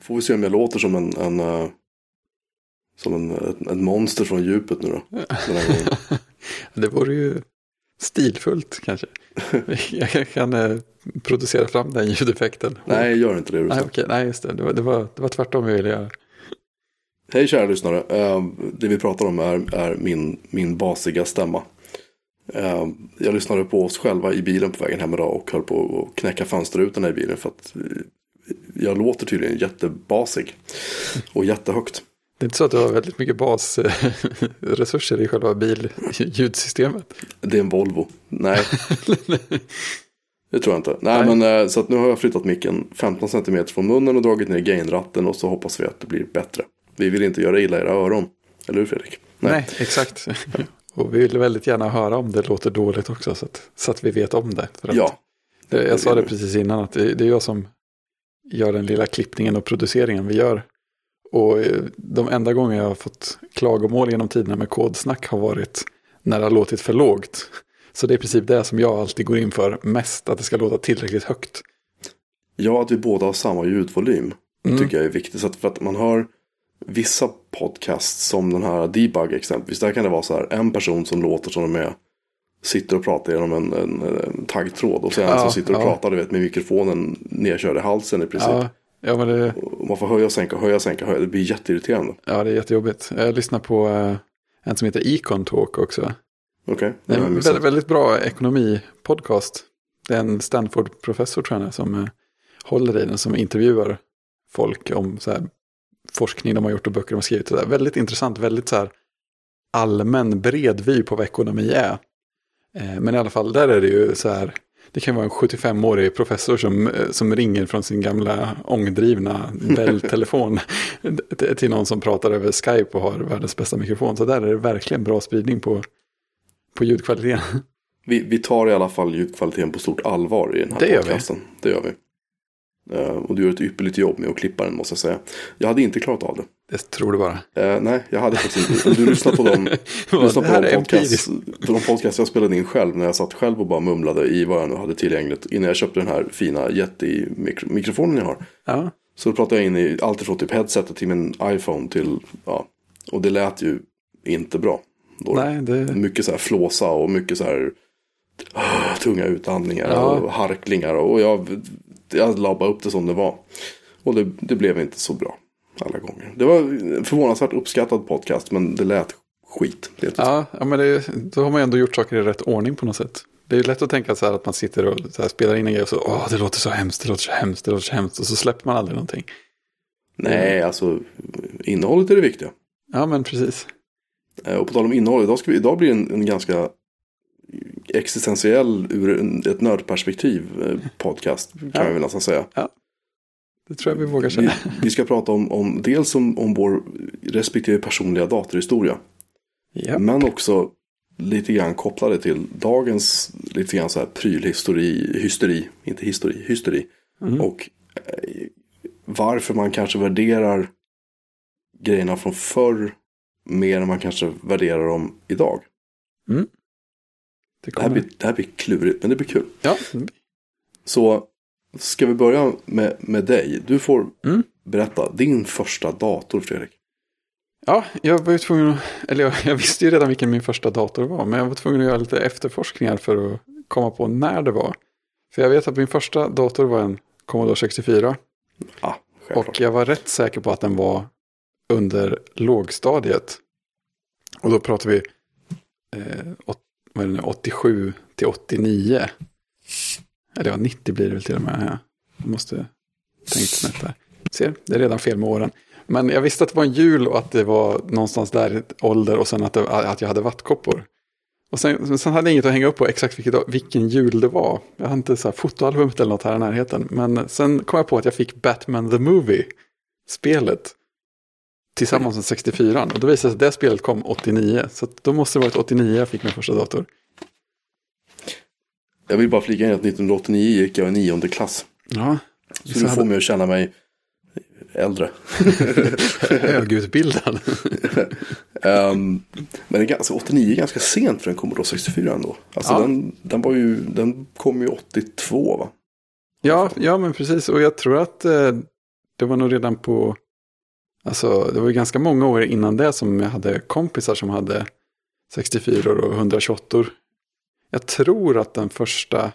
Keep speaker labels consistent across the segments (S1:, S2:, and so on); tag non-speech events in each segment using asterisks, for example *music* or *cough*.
S1: Får vi se om jag låter som en, en eh, som en, ett, ett monster från djupet nu då. *laughs*
S2: Det vore ju stilfullt kanske. *laughs* Jag kan eh, producera fram den ljudeffekten.
S1: Nej, gör inte det.
S2: Nej, okej, nej just det. Det var, det, var, det var tvärtom jag ville göra.
S1: Hej kära lyssnare. Eh, det vi pratar om är, är min, min basiga stämma. Eh, jag lyssnade på oss själva i bilen på vägen hem idag och höll på att knäcka fönsterrutorna i bilen för att jag låter tydligen jättebasig och jättehögt.
S2: Det är inte så att du har väldigt mycket basresurser i själva billjudsystemet.
S1: Det är en Volvo. Nej, *laughs* det tror jag inte. Nej,
S2: Nej.
S1: men eh, så att nu har jag flyttat micken 15 cm från munnen och dragit ner gainratten och så hoppas vi att det blir bättre. Vi vill inte göra illa era öron. Eller hur Fredrik?
S2: Nej, exakt. Och vi vill väldigt gärna höra om det låter dåligt också så att, så att vi vet om det.
S1: Ja,
S2: det, jag sa det precis innan att det, det är jag som gör den lilla klippningen och produceringen vi gör. Och eh, de enda gånger jag har fått klagomål genom tiderna med kodsnack har varit när det har låtit för lågt. Så det är i princip det som jag alltid går in för mest, att det ska låta tillräckligt högt.
S1: ja, att vi båda har samma ljudvolym
S2: Mm.
S1: tycker jag är viktigt. Så att, för att man hör vissa podcasts som den här Debug exempelvis. Där kan det vara så här en person som låter som de är sitter och pratar genom en, en, en taggtråd. Och sen en
S2: Ja,
S1: som sitter och
S2: ja.
S1: pratar du vet, med mikrofonen nedkörd i halsen i princip.
S2: Ja, ja, men det,
S1: man får höja och sänka, höja och sänka, höja. Det blir jätteirriterande.
S2: ja, det är jättejobbigt. Jag lyssnar på eh, en som heter Econ Talk också.
S1: Okej,
S2: Det är
S1: har jag
S2: en väldigt, väldigt bra ekonomipodcast. Det är en Stanford-professor tror jag som eh, håller i den som intervjuar folk om så här, forskning de har gjort och böcker de har skrivit. Och så där. Väldigt intressant, väldigt så här, allmän bred vy på vad ekonomi är. Eh, men i alla fall, där är det ju så här, det kan vara en 75-årig professor som, eh, som ringer från sin gamla ångdrivna *laughs* Bell-telefon till- någon som pratar över Skype och har världens bästa mikrofon. Så där är det verkligen bra spridning på, på ljudkvaliteten.
S1: Vi, vi tar i alla fall ljudkvaliteten på stort allvar i den här
S2: Det gör vi.
S1: podcasten. Det gör vi. Eh, och du gör ett ypperligt jobb med att klippa den måste jag säga. Jag hade inte klarat av det.
S2: Det tror du bara.
S1: Eh, nej, jag hade faktiskt inte. Om du lyssnar på dem, *laughs* lyssnar på de podcast, på de podcast jag spelade in själv när jag satt själv och bara mumlade i vad jag nu hade tillgängligt innan jag köpte den här fina jättemikrofonen jag har.
S2: Ja,
S1: Så pratade jag in i allt ifrån typ headsetet till min iPhone till, ja, och det lät ju inte bra. Då.
S2: nej, det,
S1: Mycket så här flåsa och mycket så här ah, tunga utandningar
S2: Ja.
S1: och harklingar. Och jag, jag la bara upp det som det var. Och det, det blev inte så bra alla gånger. Det var en förvånansvärt uppskattad podcast men det lät skit. helt
S2: ja, ja, men det, då har man ändå gjort saker i rätt ordning på något sätt. Det är lätt att tänka så här att man sitter och så här spelar in en grej och så, åh, det låter så hemskt, det låter så hemskt, det låter så hemskt. Och så släpper man aldrig någonting.
S1: Nej, alltså innehållet är det viktiga.
S2: Ja, men precis.
S1: Eh, Och på tal om innehåll, idag, vi, idag blir det en, en ganska existentiell ur ett nördperspektiv eh, podcast. Kan
S2: Ja.
S1: väl nästan säga.
S2: Det tror jag vi vågar
S1: Vi,
S2: säga.
S1: vi ska prata om, om dels om, om vår respektive personliga datorhistoria.
S2: Ja,
S1: Men också lite grann kopplade till dagens lite grann så här prylhysteri, hysteri, inte histori, hysteri.
S2: Mm.
S1: Och eh, varför man kanske värderar grejerna från förr mer än man kanske värderar dem idag.
S2: det
S1: Det här, blir, det här blir klurigt, men det blir kul.
S2: Ja,
S1: Så ska vi börja med, med dig. Du får
S2: Mm.
S1: berätta din första dator, Fredrik.
S2: ja, jag var ju tvungen att, eller jag, jag visste ju redan vilken min första dator var, men jag var tvungen att göra lite efterforskningar för att komma på när det var. För jag vet att min första dator var en Commodore 64.
S1: Ah, självklart.
S2: Och jag var rätt säker på att den var under lågstadiet. Och då pratar vi eh, åt, vad är det nu, 87 till 89. Eller ja, 90 blir det väl till och med. Ja. Jag måste tänkt snett där. Se, det är redan fel med åren. Men jag visste att det var en jul och att det var någonstans där i ålder och sen att, det, att jag hade vattkoppor. Och sen, sen hade jag inget att hänga upp på exakt vilket, vilken jul det var. Jag hade inte så här fotoalbumet eller något här i närheten. Men sen kom jag på att jag fick Batman the Movie, spelet, tillsammans med 64. Och då visade det sig att det spelet kom 89. Så då måste det varit 89 jag fick min första dator.
S1: Jag vill bara flika in att 1989 gick jag i nionde klass.
S2: Ja,
S1: Så du får mig att känna mig äldre. *laughs*
S2: högutbildad. *laughs*
S1: Ehm, men det är ganska, 89 är ganska sent för en Commodore 64 ändå. Alltså
S2: Ja.
S1: den, den, var ju, den kom ju 82 va?
S2: Ja, ja, men precis. Och jag tror att eh, det var nog redan på, alltså det var ju ganska många år innan det som jag hade kompisar som hade 64 och 128. Jag tror att den första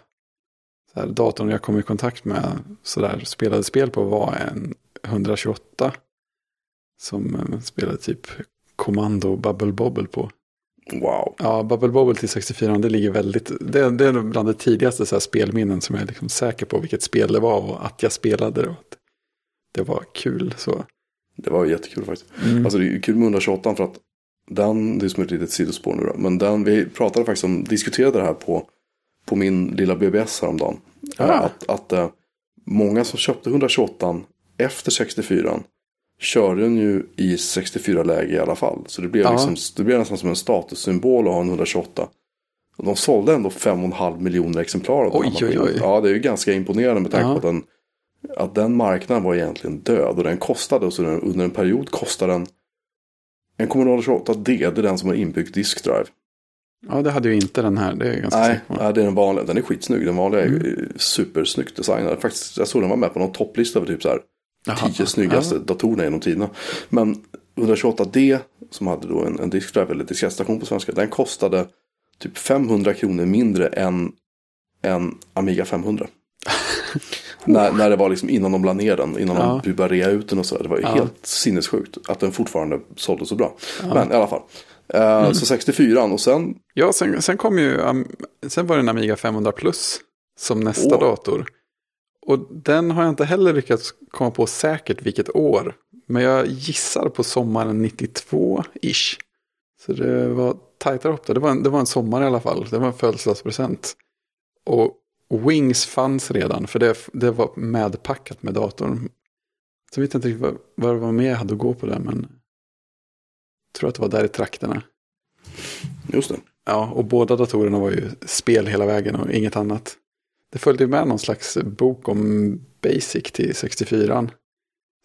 S2: så här, datorn jag kom i kontakt med så där, spelade spel på var en 128. Som eh, spelade typ Commando Bubble Bobble på.
S1: Wow.
S2: Ja, Bubble Bobble till 64, det ligger väldigt, det, det är bland de tidigaste så här, spelminnen som jag är liksom säker på vilket spel det var och att jag spelade det. Det var kul så.
S1: Det var jättekul faktiskt.
S2: Mm.
S1: Alltså det är kul med 128 för att den, det är som ett litet sidospår nu då, men den, vi pratade faktiskt om, diskuterade det här på, på min lilla BBS häromdagen.
S2: Ah.
S1: Att, att eh, många som köpte 128 efter 64 körde den ju i 64-läge i alla fall. Så det blev,
S2: Ja.
S1: liksom, det blev nästan som en statussymbol att ha en 128. Och de sålde ändå 5,5 miljoner exemplar av den
S2: Oj,
S1: här
S2: oj, oj.
S1: Ja, det är ju ganska imponerande med tanke
S2: Ja.
S1: på att den, att den marknaden var egentligen död. Och den kostade, så den, under en period kostade den en Commodore 28D, det är den som har inbyggd diskdrive.
S2: Ja, det hade ju inte den här, det är ganska
S1: Nej, nej, det är den vanliga. Den är skitsnygg. Den vanliga är
S2: Mm.
S1: supersnyggt designad. Faktiskt, jag såg den var med på någon topplista över typ så här tio snyggaste
S2: Ja.
S1: datorerna genom tiderna. Men 128D som hade då en, en diskdrive eller diskettstation på svenska. Den kostade typ 500 kronor mindre än en Amiga 500. *laughs* när, när det var liksom innan de la ner den. Innan
S2: Ja.
S1: de rea ut den och så. Det var ju
S2: Ja.
S1: helt sinnessjukt att den fortfarande sålde så bra. Men i alla fall. Eh, Så 64 och sen
S2: Ja, sen, sen kom ju, um, sen var det en Amiga 500 Plus som nästa
S1: Åh.
S2: dator. Och den har jag inte heller lyckats komma på säkert vilket år. Men jag gissar på sommaren 92-ish. Så det var tajtare upp där. Det var, en, det var en sommar i alla fall. Det var en födelsedagspresent. Och Wings fanns redan, för det, det var medpackat med datorn. Så vet jag inte riktigt vad, vad det var mer jag hade att gå på det, men jag tror att det var där i trakterna.
S1: Just det.
S2: Ja, och båda datorerna var ju spel hela vägen och inget annat. Det följde med någon slags bok om Basic till 64.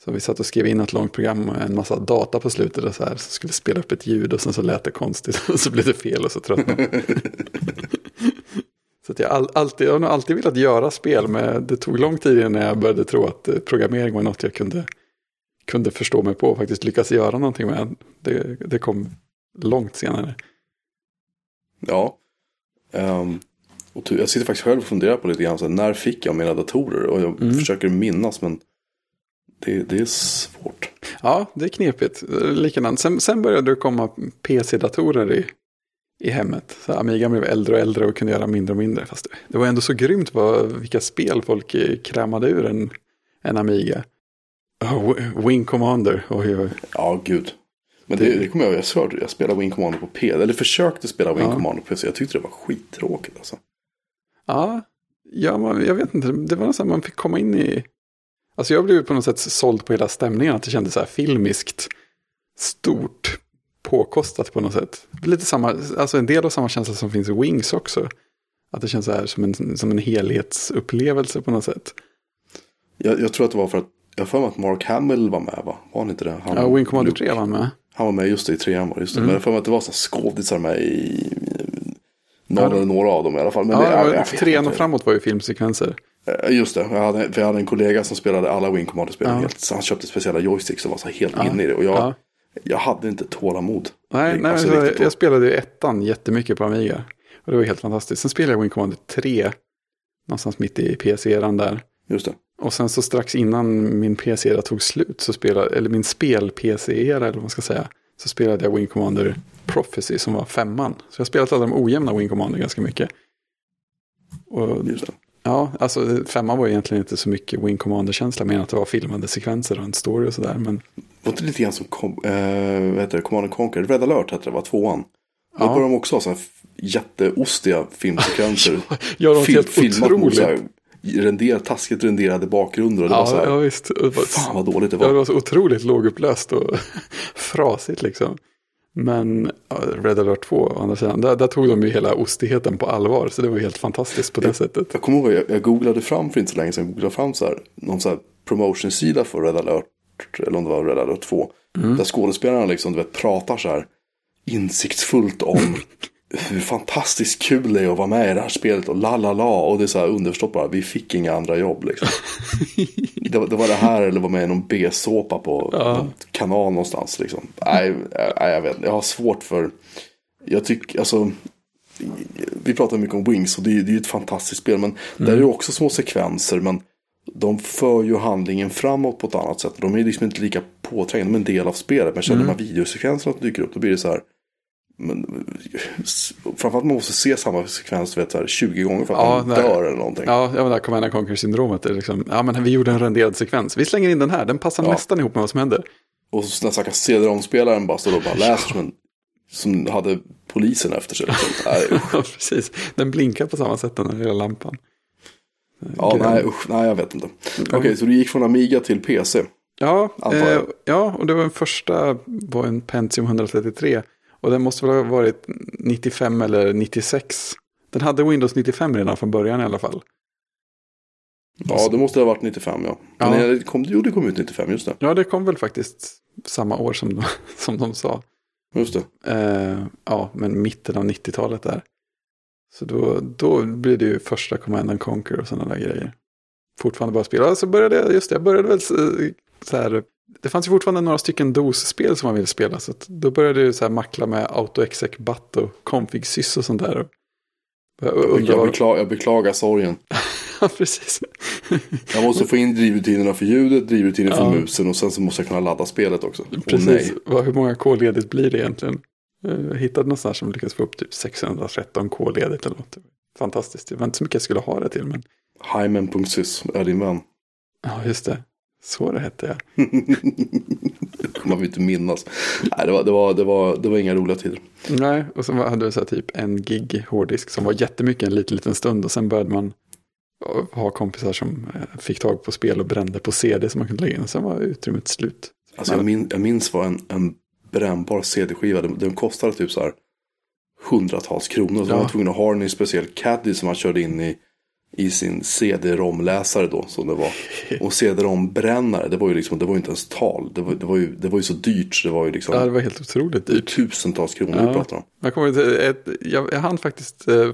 S2: Så vi satt och skrev in ett långt program med en massa data på slutet och så här. Så skulle spela upp ett ljud och sen så lät det konstigt *laughs* och så blev det fel och så tröttnade. *laughs* Så att jag, all, alltid, jag har alltid velat göra spel men det tog lång tid innan jag började tro att eh, programmering var något jag kunde, kunde förstå mig på och faktiskt lyckas göra någonting med. Det, det kom långt senare.
S1: Ja. Ehm, och jag sitter faktiskt själv och funderar på lite grann. Så här, när fick jag mina datorer? Och jag
S2: Mm.
S1: försöker minnas men det, det är svårt.
S2: Ja, det är knepigt. Likadant. Sen, sen började det komma PC-datorer i, i hemmet. Så Amiga blev äldre och äldre och kunde göra mindre och mindre. Fast det, var ändå så grymt vad, vilka spel folk eh, krämade ur en, en Amiga. Oh, Wi- Wing Commander. Oj, oj.
S1: Ja, gud. Men det, det kommer jag ihåg. Jag, jag spelade Wing Commander på PC. Eller försökte spela Wing
S2: Ja.
S1: Commander på PC. Jag tyckte det var skittråkigt alltså.
S2: Ja, ja man, jag vet inte. Det var nästan man fick komma in i... Alltså jag blev på något sätt såld på hela stämningen. Att det kändes så här filmiskt stort. Påkostat på något sätt. Lite samma, alltså en del av samma känsla som finns i Wings också. Att det känns så här som en, som en helhetsupplevelse på något sätt.
S1: Jag, jag tror att det var för att jag för mig att Mark Hamill var med va? Var han inte det? Han,
S2: Ja, Wing Commander
S1: Luke.
S2: 3 var han med.
S1: Han var med just det i trean var just det.
S2: Mm.
S1: Men jag för mig att det var så skådisar med i någon
S2: Ja,
S1: eller några av dem i alla fall. Men
S2: Ja,
S1: det, jag, jag
S2: trean och framåt var ju filmsekvenser.
S1: Eh, Just det, jag hade, för jag hade en kollega som spelade alla Wing Commander-spelen
S2: Ja.
S1: han köpte speciella joysticks och var så helt
S2: Ja.
S1: inne i det. Och jag,
S2: Ja.
S1: Jag hade inte tålamod.
S2: Nej, nej
S1: Alltså,
S2: alltså,
S1: riktigt då.
S2: jag spelade ju ettan jättemycket på Amiga. Och det var helt fantastiskt. Sen spelade jag Wing Commander 3. Någonstans mitt i PC-eran där.
S1: Just det.
S2: Och sen så strax innan min PC-era tog slut, så spelade, eller min spel-PC-era eller vad man ska säga, så spelade jag Wing Commander Prophecy som var femman. Så jag har spelat alla de ojämna Wing Commander ganska mycket. Och,
S1: Just det.
S2: ja, alltså femman var egentligen inte så mycket Wing Commander-känsla, mer än att det var filmade sekvenser och en story och sådär. Men
S1: Var inte lite grann som kom, eh, vad heter det, Command and Conquer? Red alert hette det, var tvåan. Då
S2: Ja.
S1: började de också ha sådana jätteostiga filmsekvenser. *laughs*
S2: ja, de var helt
S1: filmat
S2: otroligt.
S1: här, render, taskigt renderade bakgrunder. Och det var så
S2: Ja,
S1: här,
S2: ja, visst. Var-
S1: fan vad dåligt det
S2: Ja, det
S1: var.
S2: var så otroligt lågupplöst och *laughs* frasigt liksom. Men ja, Red Alert 2, å andra sidan, där, där tog de ju hela ostigheten på allvar. Så det var helt fantastiskt på det sättet.
S1: Jag kommer ihåg, jag, jag googlade fram för inte så länge sedan, jag googlade fram så här, någon så här promotion-sida för Red alert, eller om det var Red alert 2.
S2: Mm.
S1: Där skådespelarna liksom, du vet, pratar så här insiktsfullt om *laughs* hur fantastiskt kul det är att vara med i det här spelet och la la la. Och det är så här underförstått bara, vi fick inga andra jobb liksom. *laughs* det, var, det var det här eller vara med i någon B-såpa på
S2: Ja.
S1: någon kanal någonstans liksom. Nej, nej, jag vet Jag har svårt för, jag tycker, alltså. Vi pratar mycket om Wings och det är ju ett fantastiskt spel. Men där är det också små sekvenser. Men de för ju handlingen framåt på ett annat sätt. De är liksom inte lika påträngande. De är en del av spelet. Men känner de här videosekvenserna som dyker upp. Då blir det så här. Men, framförallt man måste se samma sekvens vet, så här, 20 gånger för att
S2: Ja,
S1: man dör eller någonting.
S2: Ja, ja men där Command and Conquer-syndromet. Är liksom, ja, men vi gjorde en renderad sekvens. Vi slänger in den här, den passar
S1: Ja.
S2: nästan ihop med vad som händer.
S1: Och så den stackars CD-ROM-spelaren bara står och bara läser som, en, som hade polisen efter sig. *laughs* Liksom.
S2: Ja, precis. Den blinkar på samma sätt, den här lilla lampan.
S1: Ja, nej, usch, nej, jag vet inte. Okej, så du gick från Amiga till PC.
S2: Ja, eh, ja, och det var den första var en Pentium 133. Och den måste väl ha varit 95 eller 96. Den hade Windows 95 redan från början i alla fall.
S1: Ja, det måste ha varit 95, ja. Men
S2: Ja.
S1: det kom, jo, det kom ut 95, just det.
S2: Ja, det kom väl faktiskt samma år som de, *laughs* som de sa.
S1: Just det.
S2: Eh, ja, men mitten av 90-talet där. Så då, då blir det ju första Command and Conquer och sådana där grejer. Fortfarande bara spela. Så började jag, just det, jag började väl så, så här. Det fanns ju fortfarande några stycken DOS-spel som man ville spela. Så då började jag så här mackla med AutoExec BAT och config sys och sånt där. Jag
S1: Jag,
S2: undrar
S1: jag,
S2: vad...
S1: beklagar, jag beklagar sorgen. *laughs*
S2: Ja, precis.
S1: Jag måste få in drivrutinerna för ljudet, drivrutiner för
S2: Ja.
S1: musen och sen så måste jag kunna ladda spelet också.
S2: Precis.
S1: nej.
S2: Hur många K-ledigt blir det egentligen? Jag hittade någonstans som lyckades få upp typ 613 K-ledigt eller något. Fantastiskt. Det var inte så mycket jag skulle ha det till. Men
S1: Hymen.sys är din vän.
S2: ja, just det. Så det hette jag.
S1: Det kommer vi inte minnas. Nej, det var, det, var, det, var, det var inga roliga tider.
S2: Nej, och så hade så här typ en gig hårddisk som var jättemycket en liten, liten stund. Och sen började man ha kompisar som eh, fick tag på spel och brände på CD som man kunde lägga in. Och sen var utrymmet slut.
S1: Alltså, jag, min, jag minns vad en, en brännbar CD-skiva, den, den kostade typ så här hundratals kronor. Så
S2: Ja.
S1: man var tvungen att ha den i en speciell caddy som man körde in i, i sin CD-ROM-läsare då. Som det var. *laughs* Och CD-ROM-brännare, det var ju liksom, det var inte ens tal. Det var, det var, ju, det var ju så dyrt så det var ju liksom
S2: Ja, det var helt otroligt dyrt.
S1: tusentals kronor vi
S2: Ja.
S1: pratar om.
S2: Jag, kommer till ett, jag, jag hann faktiskt eh,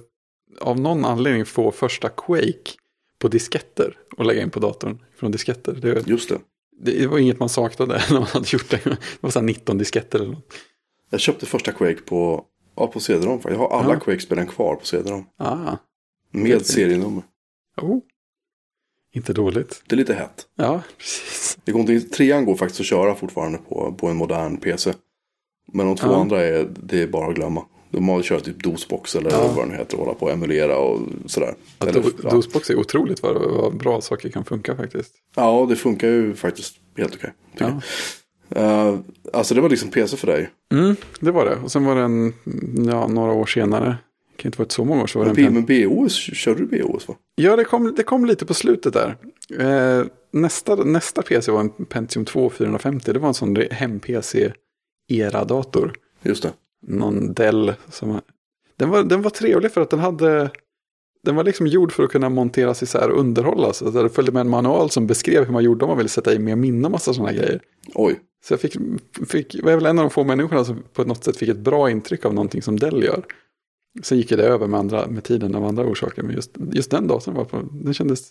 S2: av någon anledning få första Quake på disketter och lägga in på datorn från disketter. Det,
S1: Just det.
S2: Det var inget man saknade *laughs* när man hade gjort det. Det var så här 19 disketter eller något.
S1: Jag köpte första Quake på, ja, på CD-ROM. Jag har alla
S2: Ja.
S1: Quake-spelen kvar på CD-ROM.
S2: Ah,
S1: Med serienummer.
S2: oh. Inte dåligt.
S1: Det är lite hett.
S2: Ja, precis.
S1: Det går inte, trean går faktiskt att köra fortfarande på, på en modern PC. Men de två
S2: Ja.
S1: andra är, det är bara att glömma. De har kört typ DOSbox eller
S2: Ja.
S1: vad den heter och hålla på och emulera och sådär. Eller, ja.
S2: DOSbox är otroligt vad, vad bra saker kan funka faktiskt.
S1: ja, det funkar ju faktiskt helt okej.
S2: Ja.
S1: jag. Eh, alltså det var liksom PC för dig.
S2: Mm, det var det. Och sen var det en, ja, några år senare. Det kan inte varit så många år så var det
S1: Men,
S2: en
S1: P- men BOS, körde du BOS va?
S2: Ja, det kom, det kom lite på slutet där. Eh, nästa, nästa PC var en Pentium 2 450. Det var en sån hem-PC-era-dator.
S1: Just det.
S2: Någon Dell. Som, den, var, den var trevlig för att den hade... Den var liksom gjord för att kunna monteras isär och underhållas. Alltså det följde med en manual som beskrev hur man gjorde om man ville sätta i mer minne och massa sådana grejer.
S1: Oj.
S2: Så jag fick, fick, var väl en av de få människorna som på något sätt fick ett bra intryck av någonting som Dell gör. Sen gick det över med, andra, med tiden av andra orsaker. Men just, just den datorn var på, den kändes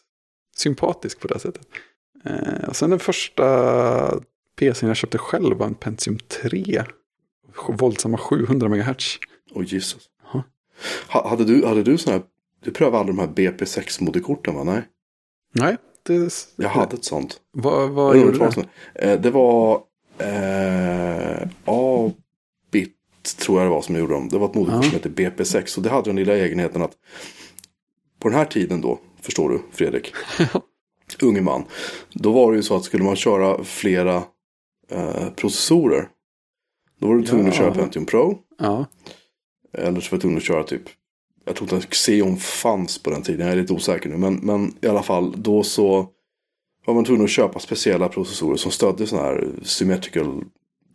S2: sympatisk på det sättet. Eh, och sen den första PCn jag köpte själv var en Pentium 3. Våldsamma 700 MHz.
S1: Oj Jesus.
S2: Ja.
S1: Ha, hade du, hade du sån här, du prövade aldrig de här BP6-moderkorten va? Nej.
S2: Nej, det,
S1: Jag hade ett sånt.
S2: Vad, vad
S1: Jag
S2: gjorde du?
S1: som- eh, Det var eh, A-bit tror jag det var som gjorde dem. Det var ett moderkort som hette BP6. Och det hade den lilla egenheten att på den här tiden då, förstår du Fredrik, *laughs* unge man. Då var det ju så att skulle man köra flera eh, processorer. Då var du tvungen att
S2: Ja.
S1: köra Pentium Pro.
S2: Ja,
S1: Eller så var du tvungen att köra typ. Jag tror inte att Xeon fanns på den tiden. Jag är lite osäker nu. Men, men i alla fall då så. Var man tvungen att köpa speciella processorer som stödde sån här symmetrical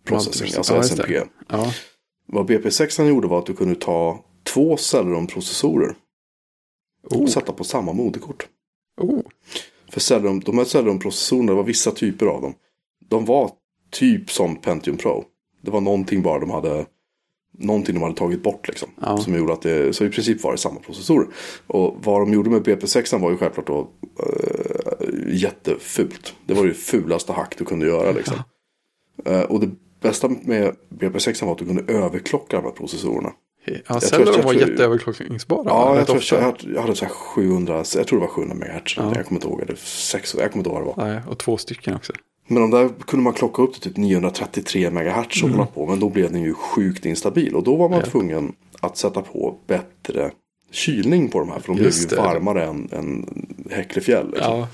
S1: processing. Alltså
S2: ja.
S1: SMP.
S2: ja.
S1: Vad BP6 gjorde var att du kunde ta två Celeron-processorer.
S2: Oh,
S1: Och sätta på samma moderkort.
S2: oh.
S1: För Celeron, de här Celeron-processorerna, det var vissa typer av dem. De var typ som Pentium Pro. Det var någonting bara de hade någonting de hade tagit bort liksom.
S2: Ja.
S1: Som gjorde att det, så i princip var det samma processorer. Och vad de gjorde med BP6 var ju självklart då eh, jättefult. Det var ju fulaste hack du kunde göra liksom. Eh, och det bästa med BP6 var att du kunde överklocka de här processorerna.
S2: Ja,
S1: tror
S2: celler
S1: att jag
S2: var jätteöverklockningsbara.
S1: Ja, jag tror jag, jag, jag hade så här 700, jag tror det var 700 MHz.
S2: Ja.
S1: Jag kommer inte ihåg, eller 600, jag kommer inte ihåg vad det var.
S2: Nej, och två stycken också.
S1: Men de där kunde man klocka upp till typ 933 MHz och
S2: Mm.
S1: hålla på. Men då blev den ju sjukt instabil. Och då var man
S2: Ja.
S1: tvungen att sätta på bättre kylning på de här. För de blev
S2: Just
S1: ju
S2: det.
S1: varmare än, än Häcklefjäll. Liksom.
S2: Ja,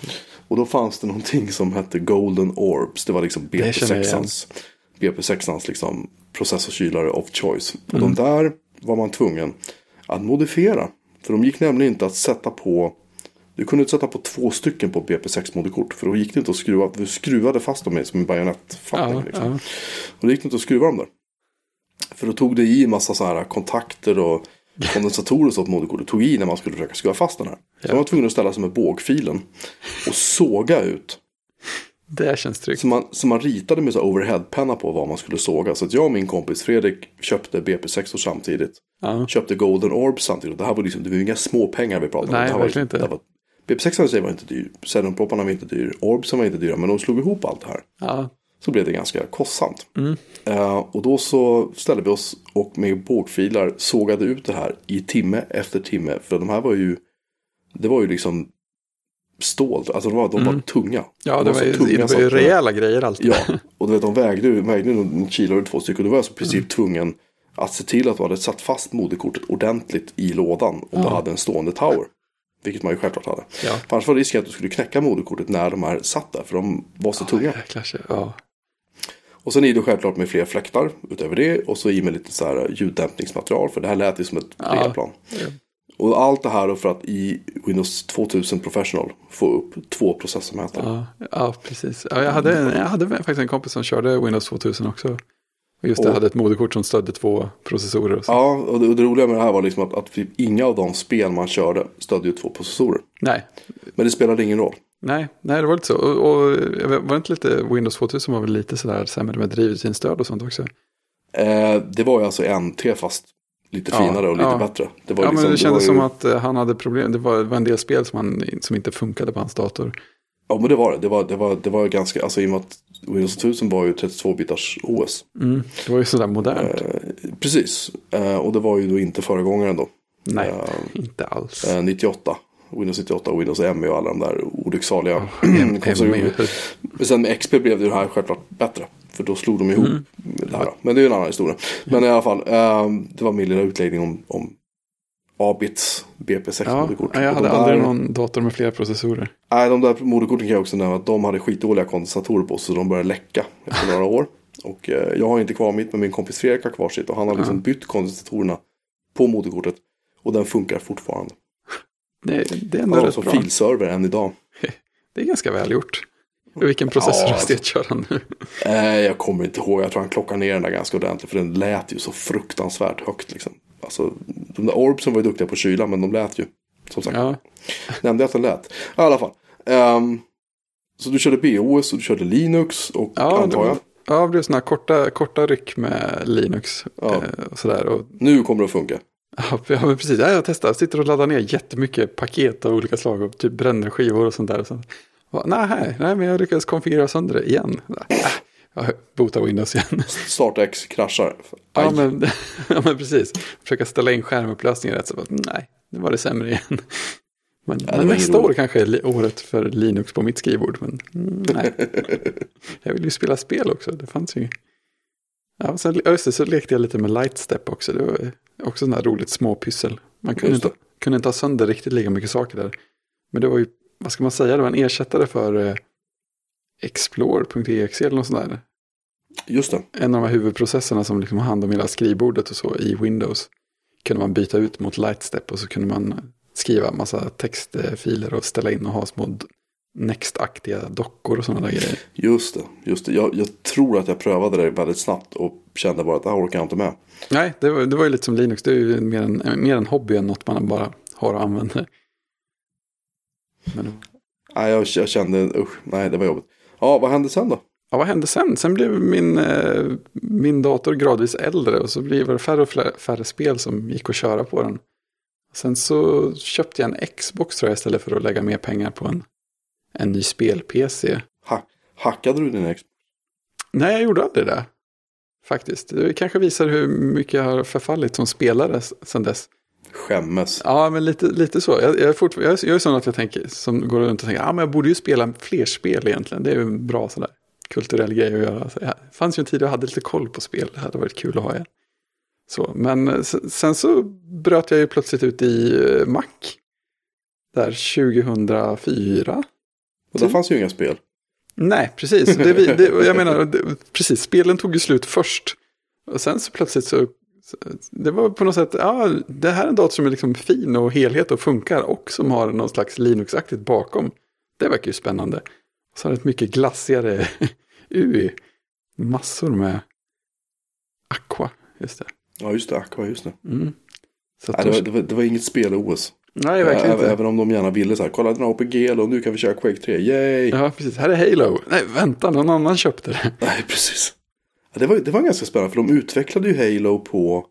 S1: Och då fanns det någonting som hette Golden Orbs. Det var liksom
S2: Det känner jag igen.
S1: BP6ans, BP6ans liksom processorkylare of choice. Och
S2: Mm.
S1: de där var man tvungen att modifiera. För de gick nämligen inte att sätta på du kunde inte sätta på två stycken på BP6-moderkort. För då gick det inte att skruva. Du skruvade fast dem med som en bajonettfattning.
S2: ja,
S1: liksom.
S2: ja.
S1: Och det gick inte att skruva dem där. För då tog det i en massa så här kontakter och kondensatorer och sånt moderkortet. Tog i när man skulle försöka skruva fast den här. Så
S2: Ja.
S1: man var tvungen att ställa sig med bågfilen. Och såga ut.
S2: Det känns tryggt.
S1: Så man, så man ritade med så overheadpenna på vad man skulle såga. Så att jag och min kompis Fredrik köpte BP6 samtidigt.
S2: Ja.
S1: Köpte Golden Orb samtidigt. Det här var liksom, det var inga små pengar vi pratade om.
S2: Nej,
S1: det här var,
S2: verkligen inte.
S1: Det var, BP6 i sig var inte dyr. Cellonpropparna var inte dyr. Orbsen var inte dyra. Men de slog ihop allt det här.
S2: Ja.
S1: Så blev det ganska kostsamt.
S2: Mm.
S1: Eh, och då så ställde vi oss och med bågfilar sågade ut det här i timme efter timme. För de här var ju, det var ju liksom stål. Alltså de var, de var tunga.
S2: Mm. ja,
S1: De
S2: det var, ju,
S1: tunga
S2: det var ju rejäla grejer alltid.
S1: Ja, *laughs* och du vet de vägde, vägde en kilo eller två stycken. Och då var jag så i princip
S2: Mm.
S1: tvungen att se till att du hade satt fast moderkortet ordentligt i lådan. Och du hade en stående tower. Vilket man ju självklart hade.
S2: Ja.
S1: För annars var risken att du skulle knäcka moderkortet när de här satt där. För de var så tunga.
S2: Jäklar, ja.
S1: Och sen i det självklart med fler fläktar utöver det. Och så i med lite så här ljuddämpningsmaterial. För det här lät ju som ett
S2: Ja.
S1: replan. Och allt det här för att i Windows 2000 Professional få upp två processormätare.
S2: Ja, ja, precis. Ja, jag, hade, en- jag hade faktiskt en kompis som körde Windows 2000 också. Och just det,
S1: Och-
S2: hade ett moderkort som stödde två processorer. Och så.
S1: Ja, och det, och det roliga med det här var liksom att, att typ inga av de spel man körde stödde ju två processorer.
S2: Nej,
S1: Men det spelade ingen roll.
S2: nej, nej, det var lite så. Och, och var det inte lite, Windows 2000 var väl lite sådär sämre med drivtidstöd och sånt också.
S1: Eh, det var ju alltså NT fast lite
S2: Ja,
S1: finare och lite
S2: ja.
S1: bättre. Det var
S2: Ja,
S1: liksom,
S2: men det kändes
S1: var ju,
S2: som att eh, han hade problem. Det var, det var en del spel som, han, som inte funkade på hans dator.
S1: Ja, men det var det. Det var, det var, det var ganska, alltså i och med att Windows 2000 var ju 32-bitars OS.
S2: Mm, det var ju sådär modernt.
S1: Eh, precis. Eh, och det var ju då inte föregångaren då.
S2: nej,
S1: eh,
S2: inte alls.
S1: Eh, 98. Windows 98 och Windows ME och alla de där olycksaliga konstruktionerna.
S2: hem-
S1: Men sen med XP blev det här självklart bättre. För då slog de ihop
S2: Mm.
S1: det här. Men det är ju en annan historia. Men i alla fall, eh, det var min lilla utläggning om, om A-bits BP6
S2: Ja,
S1: moderkort.
S2: jag hade
S1: där,
S2: aldrig någon dator med flera processorer.
S1: Nej, de där moderkorten kan jag också nämna att de hade skitdåliga kondensatorer på. Så de började läcka efter några år. Och eh, jag har inte kvar mitt, men min kompis Fredrik har kvar sitt. Och han har liksom bytt kondensatorerna på moderkortet. Och den funkar fortfarande.
S2: Det, det är ändå rätt bra.
S1: filserver än idag. *laughs*
S2: Det är ganska välgjort. Vilken processorhastighet kör han nu?
S1: Eh, jag kommer inte ihåg, jag tror han klockade ner den där ganska ordentligt. För den lät ju så fruktansvärt högt liksom. Alltså, de där Orbsen var ju duktiga på kyla, men de lät ju. Som sagt,
S2: Ja,
S1: nämnde jag att den lät. I alla fall. Ehm, så du körde BOS och du körde Linux och
S2: ja,
S1: antar jag.
S2: ja det blev sådana korta, korta ryck med Linux.
S1: Ja.
S2: Eh, och sådär. Och,
S1: Nu kommer det att funka.
S2: ja, men precis. Ja, jag testar. Sitter och laddar ner jättemycket paket av olika slag. Och typ bränner skivor och sånt där. Och så, och, nej, nej, men jag lyckades konfigurera sönder det igen. Äh, jag botar Windows igen.
S1: StartX kraschar.
S2: Ja men, *laughs* ja, men precis. Försöka ställa in skärmupplösningen rätt. Så bara, nej, nu var det sämre igen. Men,
S1: det
S2: men nästa år kanske är året för Linux på mitt skrivbord. Men mm, nej. *laughs* jag vill ju spela spel också. Det fanns ju. Ja, sen, ja, just det, så lekte jag lite med Lightstep också. Det var också sådana här roligt småpyssel. Man kunde inte, kunde inte ha sönder riktigt lika mycket saker där. Men det var ju, vad ska man säga, det var en ersättare för eh, Explore.exe eller något sånt där
S1: Just det.
S2: en av de här huvudprocesserna som liksom har hand om hela skrivbordet och så i Windows kunde man byta ut mot Lightstep och så kunde man skriva massa textfiler och ställa in och ha små Next-aktiga dockor och sådana där grejer.
S1: Just det. Just det. Jag, jag tror att jag prövade det väldigt snabbt och kände bara att det här orkar jag inte med.
S2: Nej, det var, det var ju lite som Linux. Det är ju mer en, mer en hobby än något man bara har och använder. Men,
S1: Nej, jag, jag kände, usch, nej det var jobbigt. Ja, vad hände sen då?
S2: Ja, vad hände sen? Sen blev min, eh, min dator gradvis äldre och så blev det färre och färre, färre spel som gick att köra på den. Sen så köpte jag en Xbox tror jag istället för att lägga mer pengar på en, en ny spel-PC.
S1: Ha, hackade du din Xbox?
S2: Nej, jag gjorde aldrig det. Faktiskt. Det kanske visar hur mycket jag har förfallit som spelare sedan dess.
S1: Skämmes.
S2: Ja, men lite, lite så. Jag, jag, är fort, jag, jag är sån att jag tänker, som går runt och tänker, ja men jag borde ju spela fler spel egentligen. Det är ju en bra sådär kulturell grej att göra. Så, ja, det fanns ju en tid jag hade lite koll på spel, det hade varit kul att ha igen. Så, men eh, sen så bröt jag ju plötsligt ut i eh, Mac. Där 2004.
S1: Och där fanns ju inga spel.
S2: Nej, precis. Det, det, jag menar, det, precis, spelen tog ju slut först. Och sen så plötsligt så, det var på något sätt, ja, det här är en dator som är liksom fin och helhet och funkar och som har någon slags Linux-aktigt bakom. Det verkar ju spännande. Och så har det ett mycket glassigare *laughs* UI. Massor med Aqua, just det.
S1: Ja, just det, Aqua, just det.
S2: Mm. Så
S1: Nej, det, var, det, var, det var inget spel-OS.
S2: Nej, verkligen inte.
S1: Även om de gärna ville så här, kolla den har OPG och nu kan vi köra Quake 3, yay!
S2: Ja, precis. Här är Halo. Nej, vänta, någon annan köpte det.
S1: Nej, precis. Ja, det, var, det var ganska spännande, för de utvecklade ju Halo på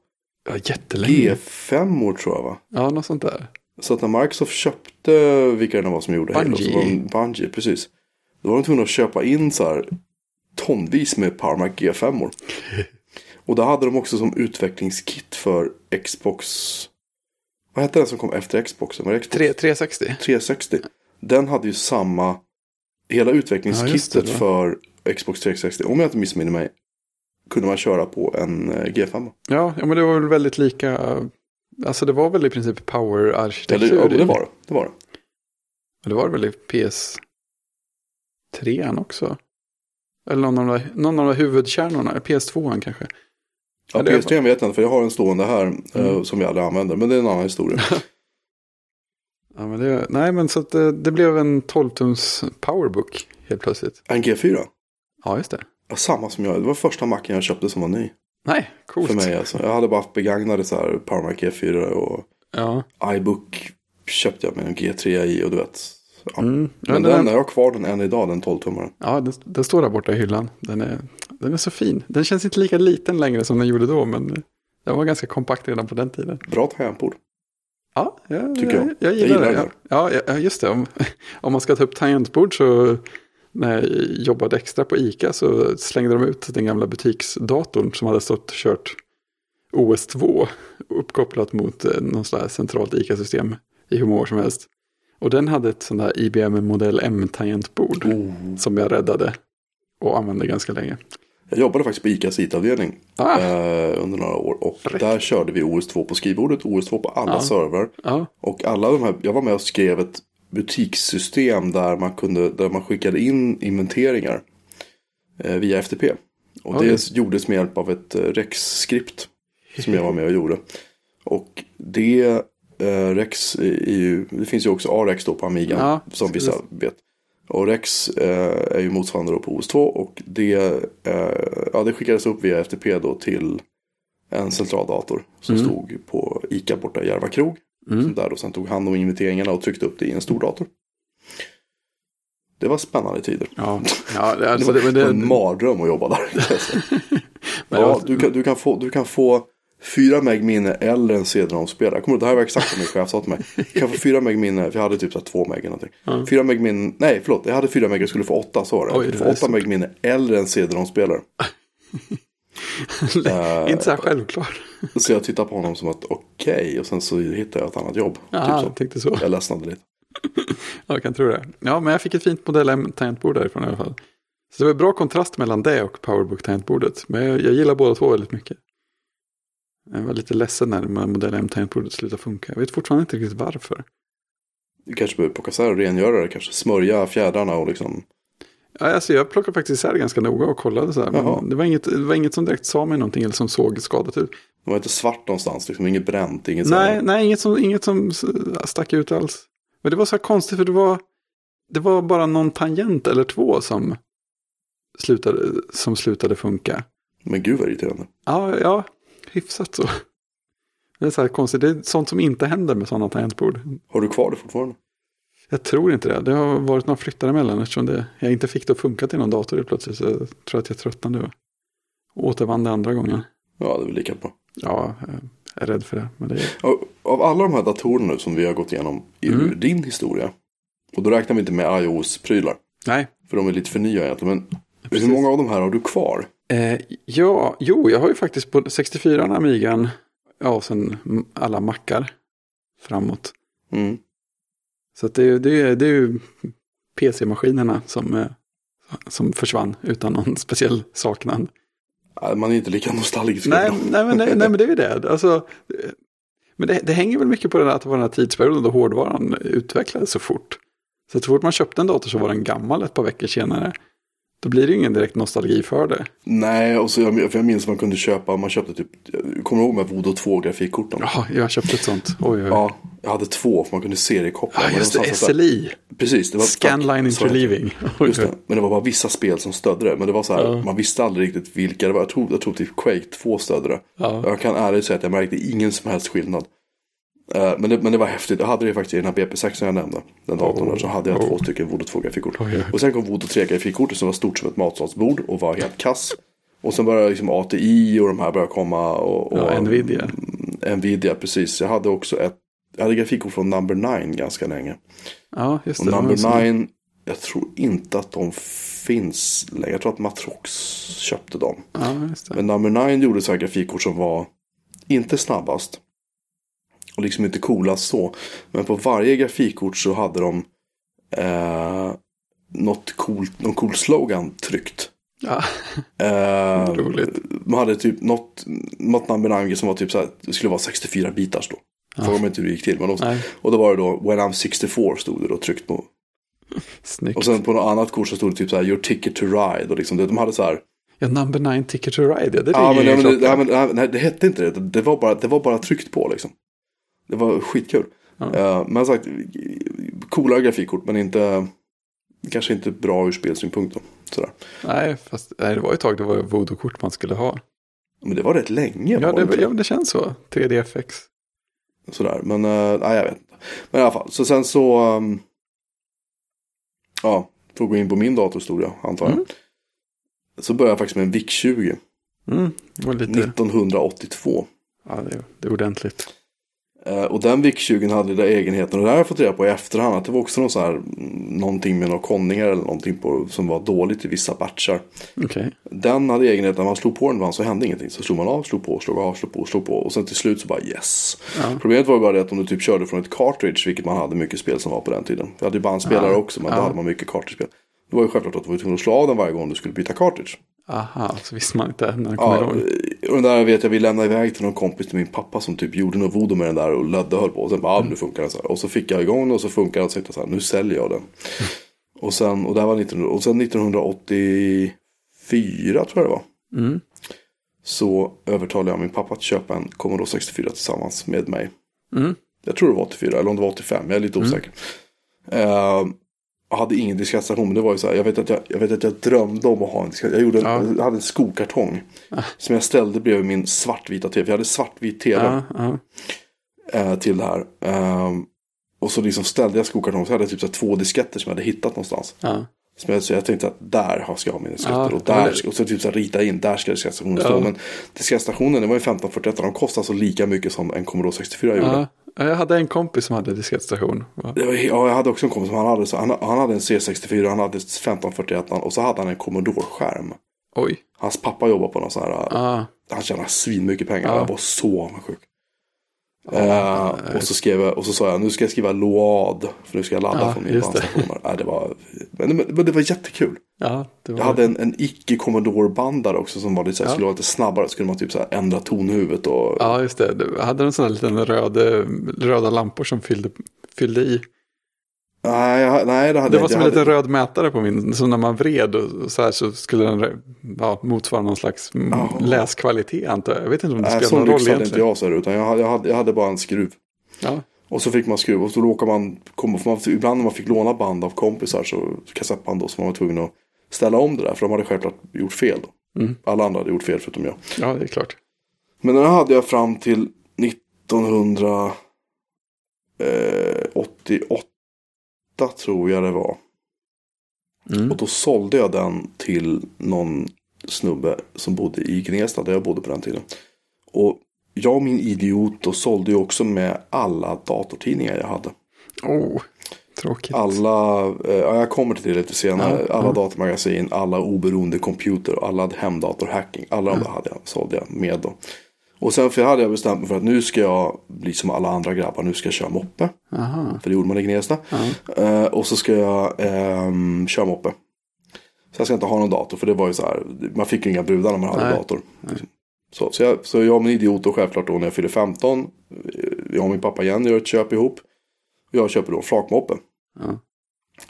S2: Ja, jättelänge.
S1: G5 år tror jag va?
S2: Ja, något sånt där.
S1: Så att när Microsoft köpte, vilka det var som gjorde Halo,
S2: Bungie.
S1: så var de, Bungie, precis. Då var de tvungna att köpa in så här tonvis med PowerMac G5. -or. Och då hade de också som utvecklingskit för Xbox. Vad hette den som kom efter Xboxen? Var det Xbox
S2: Tre- 360.
S1: 360? Den hade ju samma, hela
S2: Ja,
S1: utvecklingskittet
S2: det, va?
S1: för Xbox 360. Om jag inte missminner mig. Kunde man köra på en eh, G5.
S2: Ja, ja, men det var väl väldigt lika. Alltså det var väl i princip
S1: Eller,
S2: power-arkitektur.
S1: ja, det var det. Det var det.
S2: Det var väl i PS3 också. Eller någon av de där, någon av de där huvudkärnorna. PS2 kanske.
S1: Ja,
S2: det är-
S1: PS3 vet jag inte för jag har en stående här eh,
S2: Mm.
S1: som jag aldrig använder. Men det är en annan historia. *laughs*
S2: Ja, men det, nej, men så det, det blev en 12-tums powerbook helt plötsligt.
S1: En G4.
S2: Ja, just det.
S1: Ja, samma som jag. Det var första macken jag köpte som var ny.
S2: Nej, coolt.
S1: För mig alltså. Jag hade bara haft begagnade så här PowerMac G4 och
S2: Ja.
S1: iBook köpte jag med en G3 i och du vet. Ja.
S2: Mm. Ja,
S1: Men
S2: den,
S1: den, jag har kvar den än idag, den 12-tummaren.
S2: ja den, den står där borta i hyllan. Den är, den är så fin. Den känns inte lika liten längre som den gjorde då, men den var ganska kompakt redan på den tiden.
S1: Bra tangentbord.
S2: Ja, jag,
S1: Tycker
S2: jag,
S1: jag.
S2: jag,
S1: Jag
S2: gillar
S1: gillar
S2: det.
S1: det.
S2: Ja, just det. Om, *laughs* om man ska ta upp tangentbord så när jag jobbade extra på ICA så slängde de ut den gamla butiksdatorn som hade stått och kört OS2 uppkopplat mot eh, någon här centralt ICA-system i hur många år som helst. Och den hade ett sånt här IBM modell M-tangentbord
S1: Oh.
S2: som jag räddade och använde ganska länge.
S1: Jag jobbade faktiskt på ICAs IT-avdelning
S2: Ah,
S1: eh, under några år. Och
S2: Fräckt.
S1: där körde vi OS2 på skrivbordet, OS2 på alla
S2: Ja.
S1: servrar.
S2: ja,
S1: Och alla de här, jag var med och skrev ett butikssystem där man, kunde, där man skickade in inventeringar eh, via FTP. Och
S2: Oj.
S1: det gjordes med hjälp av ett eh, Rex-skript som jag var med och gjorde. Och det eh, Rex är ju, det finns ju också AREX då på Amiga
S2: Ja,
S1: som vissa vet. Och Rex är ju motsvarande då på OS2 och det, ja, det skickades upp via FTP då till en centraldator som
S2: Mm.
S1: stod på ICA borta i Järva krog.
S2: Mm.
S1: Som där då sen tog hand om inventeringarna och tryckte upp det i en stor dator. Det var spännande tider.
S2: ja, *laughs* ja det,
S1: Det
S2: alltså,
S1: var,
S2: det,
S1: det en mardröm att jobba där. *laughs* *laughs*
S2: Men
S1: ja,
S2: var-
S1: du, kan, du, kan få, du kan få 4 meg minne eller en CD-ROM-spelare. Kommer Det här var exakt vad min chef sa till mig. Du kan få 4 meg minne, för jag hade typ så 2 meg eller någonting.
S2: Ja.
S1: 4 meg minne, nej förlåt, jag hade 4 meg och skulle få 8 så var det.
S2: Oj,
S1: Jag
S2: det
S1: få 8 meg minne eller en CD-ROM-spelare. Eh, *laughs*
S2: inte så här självklar.
S1: Så jag tittade på honom som att okej, och sen så hittade jag ett annat jobb.
S2: Jaha,
S1: typ så.
S2: tänkte så.
S1: Jag ledsnade lite. *laughs*
S2: Ja, jag kan tro det. Ja, men jag fick ett fint modell M-tangentbord därifrån i alla fall. Så det var bra kontrast mellan det och Powerbook-tangentbordet. Men jag, jag gillar båda två väldigt mycket. Jag var lite ledsen när modell M-tangentbordet slutade funka. Jag vet fortfarande inte riktigt varför.
S1: Du kanske behöver plocka isär och rengöra det, kanske smörja fjädrarna och liksom.
S2: Ja, alltså jag plockade faktiskt isär ganska noga och kollade så här. Men det var, inget, det var inget som direkt sa mig någonting eller som såg skadat ut.
S1: Det var inte svart någonstans, liksom inget bränt, inget
S2: Nej,
S1: här-
S2: nej inget, som, inget som stack ut alls. Men det var så här konstigt för det var, det var bara någon tangent eller två som slutade, som slutade funka.
S1: Men gud vad irriterande.
S2: Ja, ja, hyfsat så. Det är så här konstigt, det är sånt som inte händer med sådana tangentbord.
S1: Har du kvar det fortfarande?
S2: Jag tror inte det. Det har varit några flyttar emellan eftersom det, jag inte fick det att funka till någon dator plötsligt. Så jag tror att jag tröttnade och återvann det andra gången.
S1: Ja, det är väl lika bra.
S2: Ja, jag är rädd för det. Men det är...
S1: Av, av alla de här datorerna nu som vi har gått igenom i
S2: Mm.
S1: din historia. Och då räknar vi inte med iOS-prylar.
S2: Nej.
S1: För de är lite för nya egentligen. Men
S2: Precis.
S1: hur många av de här har du kvar?
S2: Eh, ja, jo, jag har ju faktiskt på 64 Amigan, ja, och sen alla mackar framåt.
S1: Mm.
S2: Så det, är det, är- det är ju PC-maskinerna som, eh, som försvann utan någon *laughs* speciell saknad.
S1: Man är inte lika nostalgisk.
S2: Nej, nej, men, nej, nej, men det är ju det. *laughs* Alltså, men det, det hänger väl mycket på den här, var den här tidsperioden då hårdvaran utvecklades så fort. Så att så fort man köpte en dator så var den gammal ett par veckor senare. Då blir det ju ingen direkt nostalgi för det.
S1: Nej, och så jag, för jag minns att man kunde köpa, man köpte typ, kommer du ihåg med Voodoo 2 grafikkorten?
S2: Ja, jag köpte ett sånt. Oj, oj.
S1: Ja, jag hade två för man kunde seriekoppla.
S2: Ja, just det. SLI.
S1: Precis, det var
S2: Scanline. Interleaving. Oj, *laughs*
S1: Just det, men det var bara vissa spel som stödde det. Men det var så här,
S2: Ja.
S1: man visste aldrig riktigt vilka det var. Jag tror, jag tror typ Quake 2 stödde det.
S2: Ja.
S1: Jag kan ärligt säga att jag märkte ingen som helst skillnad. Eh, men, det, men det var häftigt. Jag hade det faktiskt i den här BP6 som jag nämnde. Den datorn där så hade jag
S2: Oh.
S1: två stycken Voodoo 2 grafikkort.
S2: Oj, oj.
S1: Och sen kom Voodoo 3 grafikkortet som var stort som ett matsalsbord och var helt kass. Och sen började liksom ATI och de här började komma. Och, och,
S2: Ja, Nvidia.
S1: Mm, Nvidia, precis. Jag hade också ett, jag hade grafikkort från Number 9 ganska länge.
S2: Ja, just
S1: Och
S2: det. det var
S1: Number
S2: en sån.
S1: 9, jag tror inte att de finns längre. Jag tror att Matrox köpte dem.
S2: Ja, just det.
S1: Men Number 9 gjorde så här grafikkort som var inte snabbast. Och liksom inte coolast så. Men på varje grafikkort så hade de eh, något coolt, någon cool slogan tryckt.
S2: Ja, *laughs*
S1: Eh,
S2: Roligt.
S1: Man hade typ något, något 9 som var typ så här, det skulle vara 64 bitars då. Frågar mig inte hur det gick till. Men de, och då var det då When I'm 64 stod det då tryckt på.
S2: Snyggt.
S1: Och sen på något annat kort så stod det typ så här Your ticket to ride. Och liksom, de hade så här.
S2: Ja, number nine ticket to ride. Ja, det
S1: Ja, men, ja, men, ja, men, nej, det hette inte det. Det var bara, det var bara tryckt på liksom. Det var skitkul.
S2: Ja.
S1: Eh, men sagt, coola grafikkort men inte, kanske inte bra ur spelsynpunkt då. Sådär.
S2: Nej, fast nej, det var ett tag det var voodoo-kort man skulle ha.
S1: Men det var rätt länge.
S2: Ja,
S1: det
S2: ja, det känns så. 3DFX.
S1: Sådär, men uh, nej jag vet inte. Men i alla fall, så sen så, ehm, ja, för att gå in på min datorhistoria antar jag.
S2: Mm.
S1: Så började jag faktiskt med en VIC-20,
S2: Mm, lite...
S1: 1982.
S2: Ja, det, det är ordentligt.
S1: Eh, och den VIC-20 hade den egenheten, och det här har jag fått reda på i efterhand, att det var också någon så här, mm, någonting med några konningar eller någonting på, som var dåligt i vissa batchar.
S2: Okej.
S1: Den hade egenheten, när man slog på den ibland så hände ingenting. Så slog man av, slog på, slog av, slog på, slog på. Och sen till slut så bara yes.
S2: Ja.
S1: Problemet var ju bara det att om du typ körde från ett cartridge, vilket man hade mycket spel som var på den tiden. Vi hade ju bandspelare
S2: Ja.
S1: också, men då
S2: Ja.
S1: hade man mycket cartridge-spel. Det var ju självklart att du var tvungen att slå av den varje gång du skulle byta cartridge.
S2: Aha, så visste man inte när det kom
S1: Ja,
S2: igång.
S1: och den där vet jag, vi lämnade iväg till någon kompis till min pappa som typ gjorde något voodoo med den där och lödde och höll på. Och sen bara, ah, nu funkar den så här. Och så fick jag igång den och så funkar den och så tänkte jag så här, nu säljer jag den. *laughs* Och sen, och det var 19, och sen 1984 tror jag det var.
S2: Mm.
S1: Så övertalade jag min pappa att köpa en Commodore 64 tillsammans med mig.
S2: Mm.
S1: Jag tror det var 84 eller om det var 85, jag är lite osäker. Eh, jag hade ingen diskettstation, men det var ju så här, jag vet att jag, jag, vet att jag drömde om att ha en diskett. Jag, gjorde en,
S2: Ja.
S1: jag hade en skokartong. Som jag ställde bredvid min svartvita tv. Jag hade svartvit tv
S2: Ja, ja.
S1: eh, till det här. Eh, och så liksom ställde jag skokartongen, så hade jag typ så två disketter som jag hade hittat någonstans. Så jag tänkte att där ska jag ha mina disketter.
S2: Ja,
S1: och, där, ska- och så typ så här rita in, där ska diskettsstationen stå.
S2: Ja.
S1: Men diskettsstationen, det var ju 1541, de kostade alltså lika mycket som en Commodore 64 gjorde.
S2: ja. Jag hade en kompis som hade diskettstation.
S1: Var, ja, jag hade också en kompis som han hade, så han, han hade en C64, han hade 1541 och så hade han en Commodore-skärm.
S2: Oj.
S1: Hans pappa jobbade på någon sån här,
S2: Ja.
S1: han tjänade svin mycket pengar.
S2: Ja.
S1: Jag var så avundsjuk. Eh, och så skrev jag, och så sa jag, nu ska jag skriva Load. För nu ska jag ladda
S2: Ja,
S1: från min
S2: just det.
S1: bandstation. Nej, det var, men, men, det var jättekul.
S2: Ja, det var...
S1: Jag hade en, en icke Commodore bandare också som var lite så här,
S2: Ja.
S1: skulle vara lite snabbare. Skulle man typ så här ändra tonhuvudet och.
S2: Ja, just det. Du hade en sån här liten röd, eh, röda lampor som fyllde, fyllde i.
S1: Nej, jag, nej, det hade
S2: Det var
S1: inte.
S2: som en liten röd mätare på min. Så när man vred och så här så skulle den ja, motsvara någon slags
S1: Ja.
S2: läskvalitet antar jag. Jag vet inte om det
S1: Nej,
S2: spelar någon roll
S1: lyx hade inte
S2: egentligen.
S1: jag så här, utan jag hade, jag, hade, jag hade bara en skruv.
S2: Ja,
S1: Och så fick man skruv och så råkade man, för man, ibland när man fick låna band av kompisar så kassettband då så var man tvungen att ställa om det där för de hade självklart gjort fel då.
S2: Mm.
S1: Alla andra hade gjort fel förutom jag.
S2: ja, det är klart.
S1: Men den hade jag fram till 1988 tror jag det var.
S2: Mm.
S1: Och då sålde jag den till någon snubbe som bodde i Gnesta där jag bodde på den tiden. Och jag och min idiot då sålde ju också med alla datortidningar jag hade.
S2: Oh, tråkigt.
S1: Alla, eh, ja, jag kommer till det lite senare.
S2: Ja,
S1: alla
S2: ja.
S1: datamagasin, alla oberoende computer och alla hemdatorhacking. Alla de där hade jag, sålde jag med då. Och sen för hade jag bestämt mig för att nu ska jag bli som alla andra grabbar. Nu ska jag köra moppe.
S2: Aha.
S1: För det gjorde man i Gnesta. Eh, och så ska jag ehm, köra moppe. Så jag ska inte ha någon dator. För det var ju så här. Man fick ju inga brudar när man hade
S2: Nej.
S1: dator. Så, så, jag, så jag och min idiot då självklart då när jag fyller 15. eh, Jag och min pappa igen gör ett köp ihop. Och jag köper då en flakmoppe.
S2: Ja.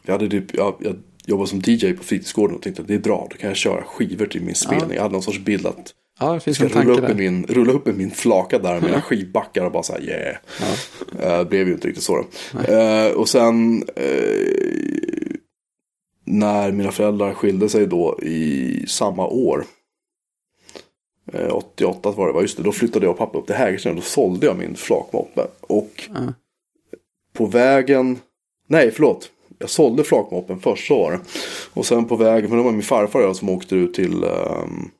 S1: Jag, hade typ, jag, jag jobbade som DJ på fritidsgården och tänkte att det är bra. Då kan jag köra skivor till min spelning. Jag hade någon sorts bild att
S2: ja, det finns en
S1: rulla
S2: tanke
S1: upp, i
S2: där.
S1: min, rulla upp i min flaka där med mina *laughs* skivbackar och bara så här yeah. Eh, Det blev ju inte riktigt så då. Eh, och sen eh, när mina föräldrar skilde sig då i samma år. Eh, 88 var det, var just det. Då flyttade jag och pappa upp till Hägersten och då sålde jag min flakmoppe. Och
S2: Ja.
S1: på vägen, nej förlåt. Jag sålde flakmoppen först så var det. Och sen på vägen, för det var min farfar och jag som åkte ut till um,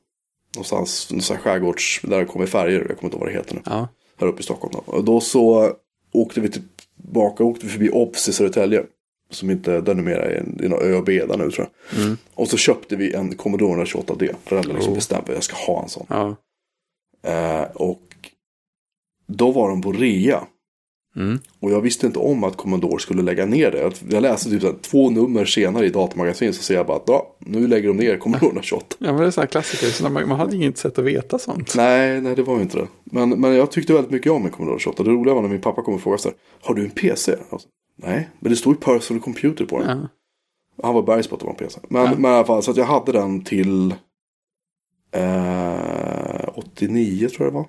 S1: någonstans, någonstans skärgårds, där det kommer färger, jag kommer inte ihåg vad det heter nu.
S2: Ja.
S1: Här uppe i Stockholm. Då. Och då så åkte vi tillbaka, åkte vi förbi Obs i Södertälje. Som inte, den är mera i en, i någon ö och beda nu tror jag.
S2: Mm.
S1: Och så köpte vi en Commodore 128D. Föräldrarna liksom
S2: Oh.
S1: bestämde att jag ska ha en sån.
S2: Ja.
S1: Eh, och då var de på rea.
S2: Mm.
S1: Och jag visste inte om att Commodore skulle lägga ner det. Jag läste typ så här, två nummer senare i datamagasin så ser jag bara att ja, nu lägger de ner Commodore 128.
S2: ja, men det är så här klassiker. Så man, man hade inget sätt att veta sånt.
S1: Nej, nej det var ju inte det. Men, men jag tyckte väldigt mycket om en Commodore 28. Det roliga var när min pappa kom och frågade så här, har du en PC? Sa, nej, men det stod ju personal computer på den.
S2: Ja.
S1: Han var bergis på att det var en PC. Men,
S2: Ja.
S1: men i alla fall, så att jag hade den till eh, 89 tror jag det var.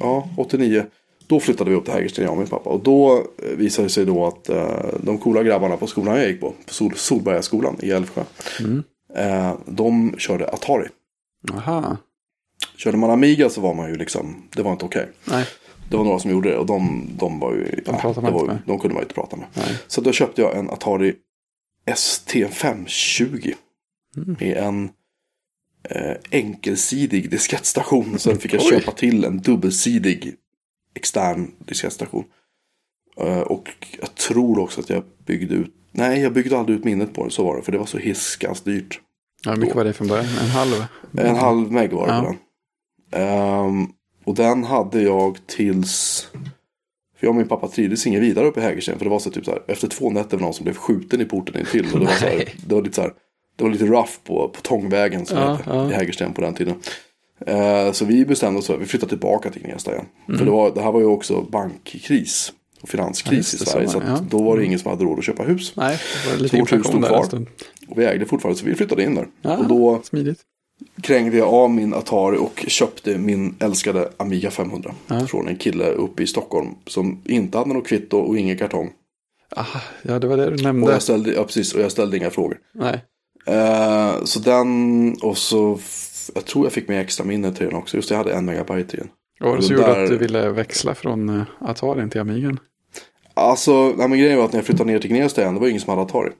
S1: Ja, 89. Då flyttade vi upp till Hägersten, jag och min pappa. Och då eh, visade det sig då att eh, de coola grabbarna på skolan jag gick på, på Sol Solbergaskolan i Älvsjö.
S2: Mm.
S1: Eh, de körde Atari.
S2: Aha.
S1: Körde man Amiga så var man ju liksom, det var inte okej.
S2: Nej.
S1: Det var några som gjorde det och de, de var ju,
S2: De man
S1: var, ju- de kunde man inte prata med.
S2: Nej.
S1: Så då köpte jag en Atari ST520.
S2: Mm.
S1: Med en eh, enkelsidig diskettstation. Sen fick jag
S2: Oj.
S1: köpa till en dubbelsidig extern diskettstation. Eh, och jag tror också att jag byggde ut, nej jag byggde aldrig ut minnet på den, så var det. För det var så hiskans dyrt.
S2: Ja, hur mycket var det från början? En halv?
S1: En halv meg var det
S2: Ja.
S1: på den. Ehm, och den hade jag tills... För jag och min pappa trivdes inget vidare uppe i Hägersten. För det var så typ så här, efter två nätter var någon som blev skjuten i porten intill. Och det var, så här,
S2: Nej.
S1: det var lite så här, det var lite rough på, på Tångvägen som
S2: Ja,
S1: det hette,
S2: ja.
S1: i Hägersten på den tiden. Eh, så vi bestämde oss för att vi flyttade tillbaka till Gnesta igen.
S2: Mm.
S1: För det, var, det här var ju också bankkris och
S2: Ja,
S1: finanskris
S2: just
S1: i
S2: så
S1: Sverige. Så att
S2: ja.
S1: då var det ingen som hade råd att köpa hus.
S2: Nej, det var lite
S1: Vårt hus stod kvar. Och vi ägde fortfarande så vi flyttade in där.
S2: Ja,
S1: Och då
S2: Smidigt.
S1: krängde jag av min Atari och köpte min älskade Amiga 500.
S2: Ja.
S1: Från en kille uppe i Stockholm som inte hade något kvitto och ingen kartong.
S2: Aha, ja, det var det du
S1: Och
S2: nämnde.
S1: jag ställde, ja, precis, och jag ställde inga frågor.
S2: Nej.
S1: Eh, så den, och så, jag tror jag fick med extra minne till den också. Just det, jag hade en megabyte i den.
S2: Vad var det som gjorde
S1: där-
S2: att du ville växla från uh, Atarin till Amigan?
S1: Alltså, nej, men grejen var att när jag flyttade ner till Gnesta igen, det var ingen som hade Atari.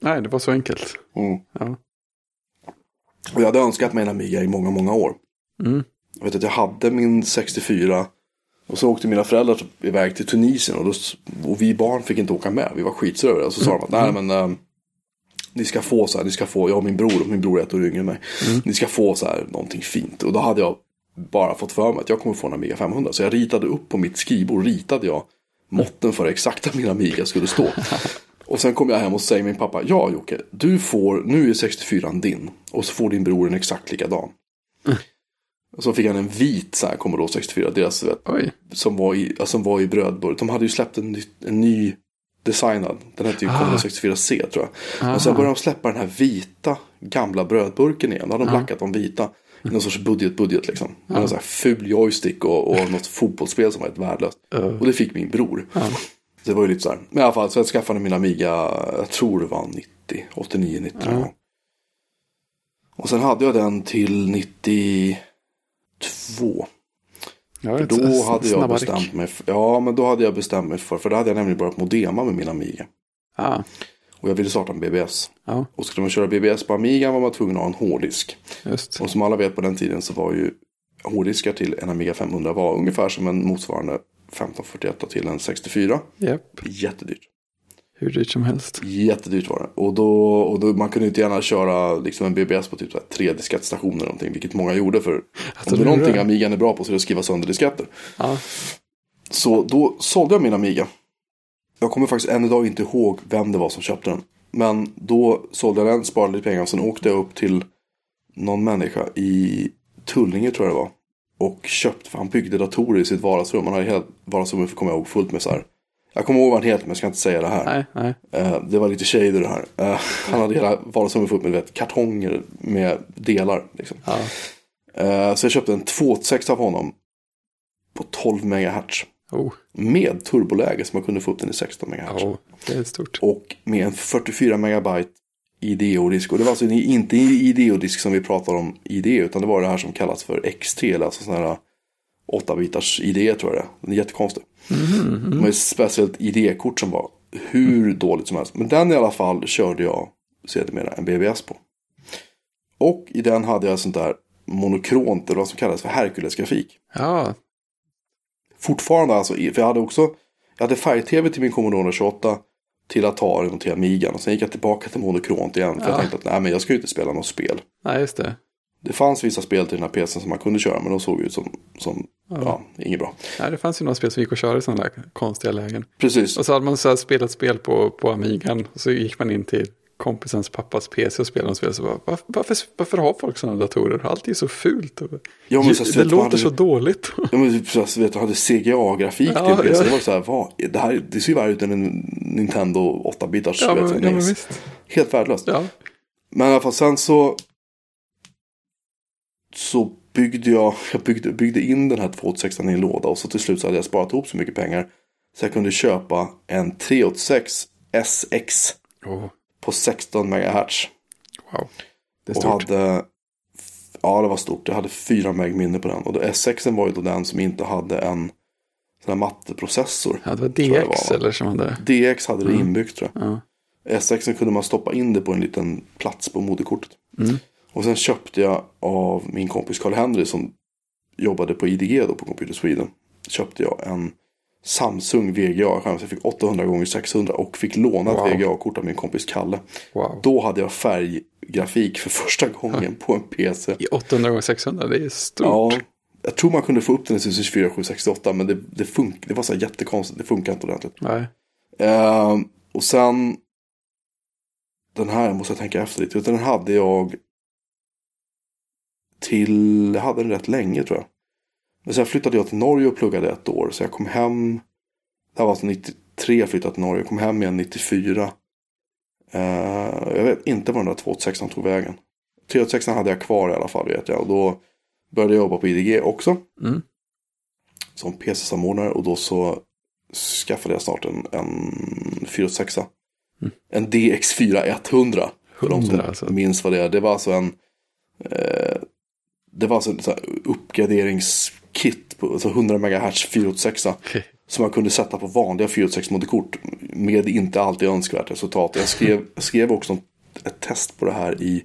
S2: Nej, det var så enkelt.
S1: Mm.
S2: Ja.
S1: Och jag hade önskat mig en Amiga i många, många år.
S2: Mm.
S1: Jag vet att jag hade min 64. Och så åkte mina föräldrar iväg till Tunisien. Och, då, och vi barn fick inte åka med. Vi var skitsura över det. Så sa de att nej men. Ni ska få så här. Ni ska få. Jag och min bror. Min bror är ett år yngre än mig. Ni ska få så här någonting fint. Och då hade jag bara fått för mig att jag kommer få en Amiga 500. Så jag ritade upp på mitt skrivbord. Ritade jag måtten för exakt att min Amiga skulle stå. *laughs* Och sen kom jag hem och säger min pappa. Ja Jocke. Du får. Nu är 64 din. Och så får din bror en exakt likadan. Och så fick han en vit så här Commodore 64. Deras, vet, som, var i, som var i brödburk. De hade ju släppt en ny, en ny designad. Den hette ju
S2: Ah.
S1: Commodore 64C tror jag. Men sen
S2: Aha.
S1: började de släppa den här vita gamla brödburken igen. Då hade de lackat de vita. I någon sorts budget-budget liksom. Med en sån här ful joystick och, och något fotbollsspel som var ett värdelöst.
S2: Uh.
S1: Och det fick min bror.
S2: Ja.
S1: Så det var ju lite så här. Men i alla fall, så jag skaffade min Amiga, jag tror det var 90, 89, 90 någon gång. Och sen hade jag den till 92.
S2: Ja,
S1: För då hade jag bestämt
S2: ryck.
S1: mig för, ja men då hade jag bestämt mig för, för då hade jag nämligen börjat modema med min Amiga.
S2: Ah,
S1: Och jag ville starta en BBS.
S2: ja,
S1: Och skulle man köra BBS på Amiga var man tvungen att ha en hårddisk.
S2: just.
S1: Och som alla vet på den tiden så var ju hårddiskar till en Amiga 500 var ungefär som en motsvarande 1541 till en 64.
S2: Japp,
S1: Jättedyrt.
S2: Hur dyrt som helst.
S1: Jättedyrt var det. Och då, och då man kunde inte gärna köra liksom en BBS på typ så här tre diskettstationer eller någonting. Vilket många gjorde för
S2: Alltså,
S1: om det är någonting
S2: det?
S1: Amigan är bra på så är det att skriva sönder disketter.
S2: Ja,
S1: Så då sålde jag min Amiga. Jag kommer faktiskt än idag inte ihåg vem det var som köpte den. Men då sålde jag den, sparade lite pengar och sen åkte jag upp till någon människa i Tullinge tror jag det var. Och köpte, för han byggde datorer i sitt vardagsrum. Han hade hela vardagsrummet, kommer jag ihåg, fullt med så här. Jag kommer ihåg vad han heter men jag ska inte säga det här.
S2: nej, nej.
S1: Eh, det var lite shader det här. Eh, *laughs* han hade hela vardagsrummet fullt med vet, kartonger med delar. Liksom.
S2: Ja,
S1: Eh, så jag köpte en 286 av honom. På 12 MHz.
S2: oh,
S1: Med turboläge så man kunde få upp den i 16 MHz.
S2: oh, det är stort.
S1: Och med en 44 megabyte IDEO-disk. Och det var alltså inte IDEO-disk som vi pratar om IDE. Utan det var det här som kallas för X3. eller Alltså sån här 8-bitars IDE tror jag det är. Den är jättekonstig. Med ett speciellt IDE-kort som var hur dåligt som helst. Men den i alla fall körde jag sedermera en BBS på. Och i den hade jag sånt där monokront, eller vad som kallas för Hercules-grafik.
S2: Ja,
S1: Fortfarande alltså, för jag hade också, jag hade färg-tv till min Commodore 28, till Atari och till Amigan. Och sen gick jag tillbaka till monokront igen. För
S2: Ja.
S1: jag tänkte att nej men jag ska ju inte spela något spel.
S2: nej just det.
S1: Det fanns vissa spel till den här PCn som man kunde köra, men de såg ut som, som ja, inget bra.
S2: Nej, det fanns ju några spel som gick att köra i sådana där konstiga lägen.
S1: Precis.
S2: Och så hade man så spelat spel på, på Amigan. Och så gick man in till kompisens pappas PC och spelade och spel. Så bara, varför, varför, varför har folk sådana datorer? Allt är så fult. Och,
S1: Ja, men så-
S2: det
S1: så vad
S2: låter
S1: hade-
S2: så dåligt.
S1: Ja, men typ, så så vet du, hade CGA-grafik
S2: Ja,
S1: till PC.
S2: ja.
S1: Det var så här, vad, det, här, det ser ju värre ut än en Nintendo 8-bitars.
S2: ja, men, ja, men visst.
S1: Helt värdelöst.
S2: Ja,
S1: Men i alla fall sen så. Så byggde jag, jag byggde, byggde in den här 286 i en låda. Och så till slut så hade jag sparat ihop så mycket pengar. Så jag kunde köpa en 386 SX
S2: oh,
S1: på 16 MHz.
S2: wow. Det är
S1: Och
S2: stort.
S1: hade, ja det var stort. Jag hade 4 meg minne på den. Och då S6 var ju då den som inte hade en sån här matteprocessor.
S2: Ja, det var DX
S1: det var.
S2: eller som hade...
S1: DX hade det inbyggt tror jag.
S2: Ja.
S1: S6 kunde man stoppa in det på en liten plats på moderkortet.
S2: Mm.
S1: Och sen köpte jag av min kompis Karl-Henry som jobbade på IDG då på Computer Sweden. Köpte jag en Samsung VGA. Jag fick 800 gånger 600 och fick låna ett
S2: Wow.
S1: VGA-kort av min kompis Kalle.
S2: Wow.
S1: Då hade jag färggrafik för första gången på en PC.
S2: I 800 gånger 600, det är stort.
S1: Ja, jag tror man kunde få upp den i 24 768 men det, det, fun- det var så jättekonstigt. Det funkar inte ordentligt.
S2: Nej.
S1: Ehm, och sen. Den här måste jag tänka efter lite. Den hade jag. Till. Jag hade den rätt länge tror jag. Men sen flyttade jag till Norge och pluggade ett år. Så jag kom hem. Det här var alltså 93 jag flyttade till Norge. Jag kom hem igen 94. Eh, jag vet inte var den där 286 tog vägen. 386 hade jag kvar i alla fall vet jag. Och då började jag jobba på IDG också.
S2: Mm.
S1: Som PC-samordnare. Och då så skaffade jag snart en, en 486. En DX4 100. För de som
S2: 100 alltså.
S1: minns vad det är. Det var alltså en eh, Det var alltså en uppgraderingskit på alltså 100 MHz 486. Som man kunde sätta på vanliga 486 moderkort. Med inte alltid önskvärt resultat. Jag skrev, skrev också ett test på det här i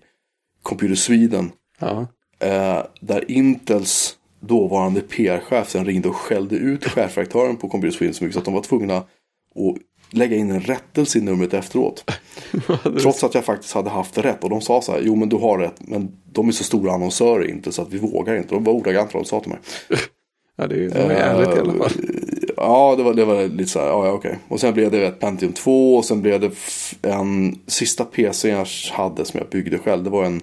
S1: Computer Sweden.
S2: Ja.
S1: Eh, där Intels dåvarande PR-chef sen ringde och skällde ut chefredaktören på Computer Sweden så mycket så att de var tvungna att lägga in en rättelse i numret efteråt. *laughs* Trots att jag faktiskt hade haft rätt. Och de sa så här, jo men du har rätt. Men de är så stora annonsörer inte så att vi vågar inte. De var ordagrant vad de sa till mig. *laughs*
S2: ja, det är, var ärligt i alla fall.
S1: Ja, det var, det var lite så här, ja, ja okej. Och sen blev det ett Pentium 2 och sen blev det en sista PC jag hade som jag byggde själv. Det var en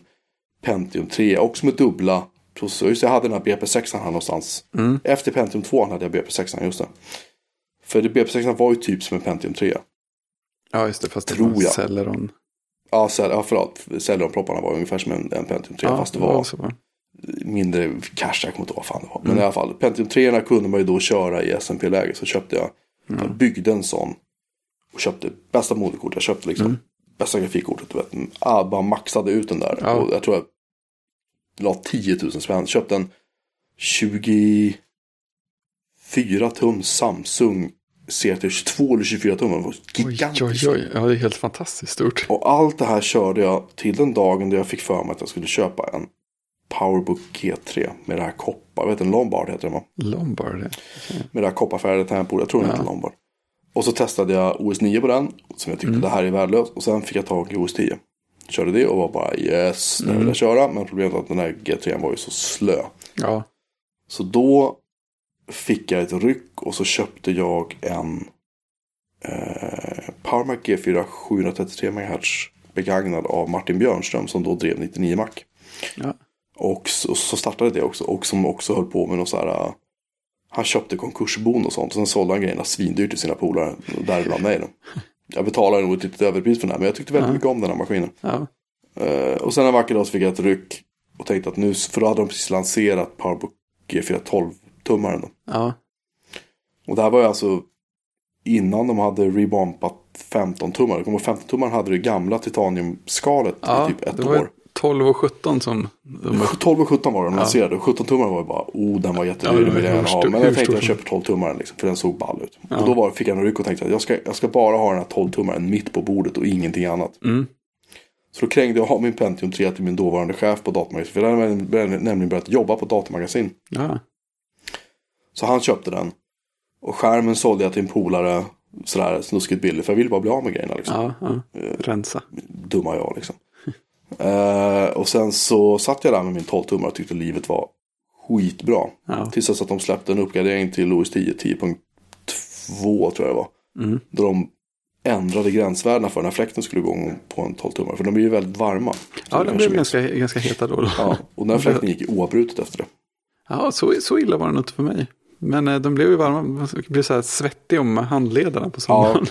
S1: Pentium 3 också med dubbla processorer. Just jag hade den här BP6 här någonstans. Efter Pentium 2 hade jag BP6, just det. För det, BP6 var ju typ som en Pentium 3.
S2: Ja, just det. Fast det
S1: Tror
S2: var
S1: jag.
S2: Celeron.
S1: Ja, cell, ja förlåt. Celeron-propparna var ungefär som en, en Pentium 3. fast det var
S2: så.
S1: mindre cache, jag kommer inte ihåg vad fan det var. Men i alla fall, Pentium 3 kunde man ju då köra i SMP-läge. Så köpte jag, jag byggde en sån. Och köpte bästa moderkort. Jag köpte liksom bästa grafikkortet. Du vet. Ah, bara maxade ut den där.
S2: Ja.
S1: Och jag tror jag la 10 000 spänn. Köpte en 24 tum Samsung CRT 22 eller 24 tum. Den var
S2: Oj,
S1: gigantisk.
S2: oj, oj. Ja, det är helt fantastiskt stort.
S1: Och allt det här körde jag till den dagen då jag fick för mig att jag skulle köpa en Powerbook G3 med det här koppar. Vet en Lombard heter den va?
S2: Lombard.
S1: Med det här kopparfärgade tangentbordet. Jag tror den
S2: Ja.
S1: heter Lombard. Och så testade jag OS9 på den. Som jag tyckte
S2: Mm.
S1: det här är värdelöst. Och sen fick jag tag i OS10. Körde det och var bara yes,
S2: Mm.
S1: nu vill jag köra. Men problemet var att den här G3 var ju så slö.
S2: Ja,
S1: Så då fick jag ett ryck och så köpte jag en eh, PowerMac G4 733 MHz begagnad av Martin Björnström som då drev 99 Mac.
S2: ja.
S1: Och så, så startade det också. Och som också höll på med någon så här. eh, Han köpte konkursbon och sånt. Och sen sålde han grejerna svindyrt till sina polare. Däribland mig då. Jag betalade nog ett litet överpris för den här. Men jag tyckte väldigt
S2: Ja.
S1: mycket om den här maskinen.
S2: ja.
S1: Eh, och sen en vacker dag så fick jag ett ryck. Och tänkte att nu, för då hade de precis lanserat Powerbook G4 12-tummaren. då.
S2: ja.
S1: Och det här var ju alltså innan de hade rebompat 15-tummare. Kommer 15-tummaren hade det gamla titaniumskalet
S2: ja
S1: i typ ett
S2: det var
S1: år.
S2: 12 och 17 som de
S1: 12 *laughs* och 17 var de
S2: Ja.
S1: lanserade. Och 17-tummaren var ju bara, oh den var
S2: Ja,
S1: jättedyr,
S2: den
S1: den vill jag
S2: hur
S1: gärna ha.
S2: stor-
S1: Men jag tänkte jag köper 12-tummaren liksom, för den såg ball ut.
S2: Ja.
S1: Och då var, fick jag en ryck och tänkte att jag ska, jag ska bara ha den här 12-tummaren mitt på bordet och ingenting annat.
S2: Mm.
S1: Så då krängde jag av min Pentium 3 till min dåvarande chef på datamagasin. För jag hade nämligen börjat jobba på datamagasin.
S2: Ja,
S1: Så han köpte den. Och skärmen sålde jag till en polare sådär snuskigt billigt. För jag ville bara bli av med grejerna liksom.
S2: ja, ja. Rensa.
S1: Dumma jag liksom. *laughs* Eh, och sen så satt jag där med min 12-tummare och tyckte livet var skitbra.
S2: Ja.
S1: Tills dess att de släppte en uppgradering till OS 10, 10.2 tror jag det var.
S2: Mm.
S1: Då de ändrade gränsvärdena för när fläkten skulle igång på en 12-tummare. För de blir ju väldigt varma.
S2: Ja,
S1: du
S2: blev ganska, ganska heta då. då.
S1: Ja, och den här fläkten gick oavbrutet efter det.
S2: Ja, så, så illa var den inte för mig. Men eh, de blev ju varma. Man blev så här svettig om handlederna på sommaren.